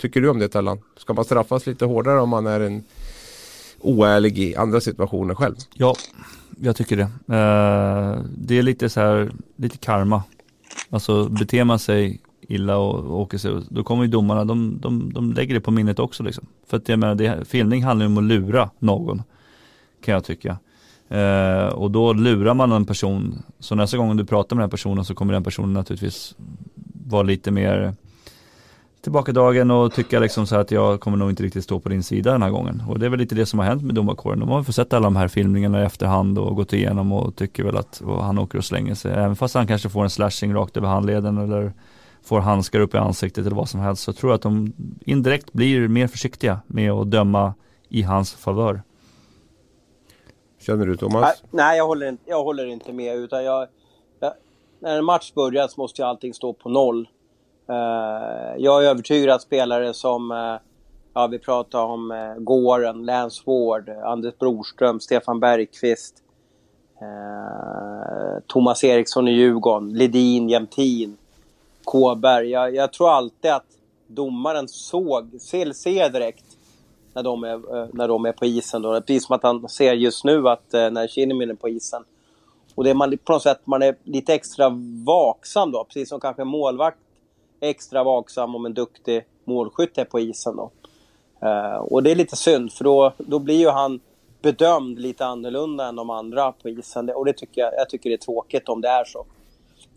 tycker du om det Tellan? Ska man straffas lite hårdare om man är en oärlig i andra situationer själv? Ja, jag tycker det. Eh, det är lite så här, lite karma. Alltså beter man sig illa och, åker sig, då kommer ju domarna, de, de, de lägger det på minnet också liksom. För att jag menar, det, filmning handlar ju om att lura någon, kan jag tycka. Eh, och då lurar man en person, så nästa gång du pratar med den personen så kommer den personen naturligtvis vara lite mer tillbakadragen och tycka liksom så att jag kommer nog inte riktigt stå på din sida den här gången. Och det är väl lite det som har hänt med domarkåren. De har fått sett alla de här filmningarna i efterhand och gått igenom och tycker väl att han åker och slänger sig. Även fast han kanske får en slashing rakt över handleden eller får handskar upp i ansiktet eller vad som helst så tror jag att de indirekt blir mer försiktiga med att döma i hans favör. Känner du Thomas? Nej, jag håller inte, jag håller inte med utan jag, jag, när en match börjar så måste ju allting stå på noll. Uh, jag är övertygad att spelare som, uh, ja vi pratar om uh, Gården, Lance Ward, Anders Broström, Stefan Bergqvist, Thomas Eriksson i Djurgården, Ledin, Jämtin, Kåberg. Jag, jag, tror alltid att domaren såg, ser, ser direkt när de, är, eh, när de är på isen. Då. Precis som att han ser just nu att eh, när Kinnimin är på isen. Och det är man på något sätt man är lite extra vaksam då. Precis som kanske en målvakt är extra vaksam om en duktig målskytt är på isen då. Uh, och det är lite synd för då, då blir ju han bedömd lite annorlunda än de andra på isen. Och det tycker jag, jag tycker det är tråkigt om det är så.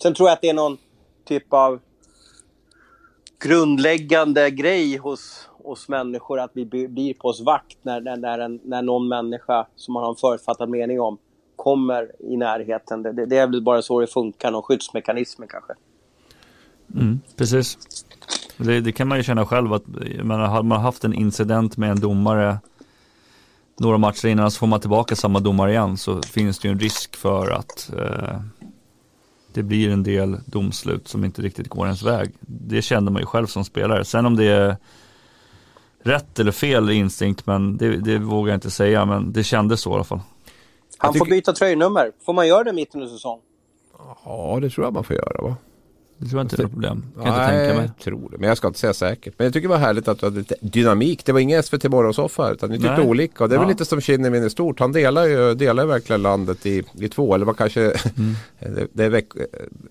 Sen tror jag att det är någon typ av grundläggande grej hos, hos människor att vi blir på oss vakt när, när, när, en, när någon människa som man har en förutfattad mening om kommer i närheten. Det, det är väl bara så det funkar, någon skyddsmekanism kanske. Mm, precis. Det, det, kan man ju känna själv att menar, har man haft en incident med en domare några matcher innan så får man tillbaka samma domare igen så finns det ju en risk för att eh, det blir en del domslut som inte riktigt går ens väg. Det kände man ju själv som spelare. Sen om det är rätt eller fel instinkt, men det, det vågar jag inte säga, men det kändes så i alla fall. Han får byta tröjnummer. Får man göra det mitt under säsong? Ja, det tror jag man får göra va? Det tror jag inte är något problem. Kan Nej, inte tänka mig. jag tror det. Men jag ska inte säga säkert. Men jag tycker det var härligt att du hade lite dynamik. Det var ingen SVT Morgonsoffa utan ni tyckte Nej. olika. Och det är ja. väl lite som Kinnemin är stort. Han delar ju, delar verkligen landet i, i två. Eller man kanske... Mm. det, det är veck,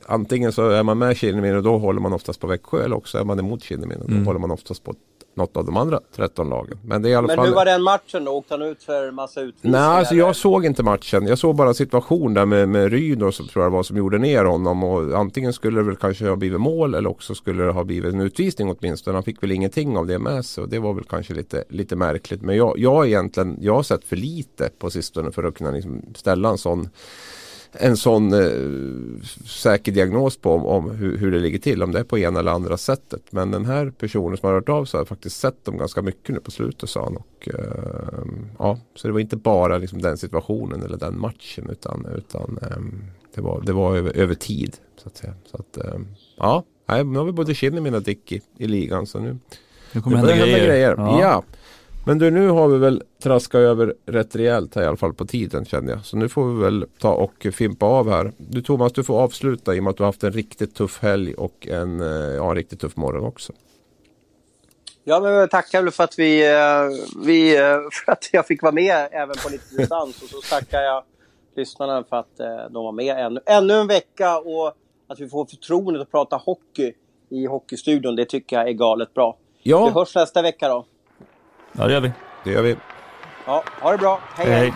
antingen så är man med Kinnemin och då håller man oftast på Växjö. Eller också är man emot Kinnemin och då mm. håller man oftast på något av de andra 13 lagen. Men, det är i alla Men fall... hur var den matchen då? Åkte han ut för massa utvisningar? Nej, alltså jag såg inte matchen. Jag såg bara en situation där med, med Ryd som tror jag var som gjorde ner honom. Och antingen skulle det väl kanske ha blivit mål eller också skulle det ha blivit en utvisning åtminstone. Han fick väl ingenting av det med sig. Och det var väl kanske lite, lite märkligt. Men jag, jag egentligen, jag har sett för lite på sistone för att kunna liksom ställa en sån en sån eh, säker diagnos på om, om hur, hur, det ligger till. Om det är på ena eller andra sättet. Men den här personen som har hört av sig har faktiskt sett dem ganska mycket nu på slutet sa han. Och, eh, ja, så det var inte bara liksom, den situationen eller den matchen utan, utan eh, det, var, det var över, över tid. Så att säga. Så att, ehm, ja, nu har vi både Kinnimin och Dick i, i ligan. Så nu, nu kommer det hända grejer. grejer. Ja. ja. Men du, nu har vi väl traskat över rätt rejält här i alla fall på tiden känner jag. Så nu får vi väl ta och fimpa av här. Du Thomas, du får avsluta i och med att du har haft en riktigt tuff helg och en, eh, ja, en riktigt tuff morgon också. Ja, men jag tackar för att, vi, eh, vi, eh, för att jag fick vara med även på lite distans. och så tackar jag lyssnarna för att de var med ännu, ännu en vecka och att vi får förtroendet att prata hockey i Hockeystudion. Det tycker jag är galet bra. Ja. Vi hörs nästa vecka då. Ja, det gör vi. Det gör vi. Ja, ha det bra. hej. hej. hej.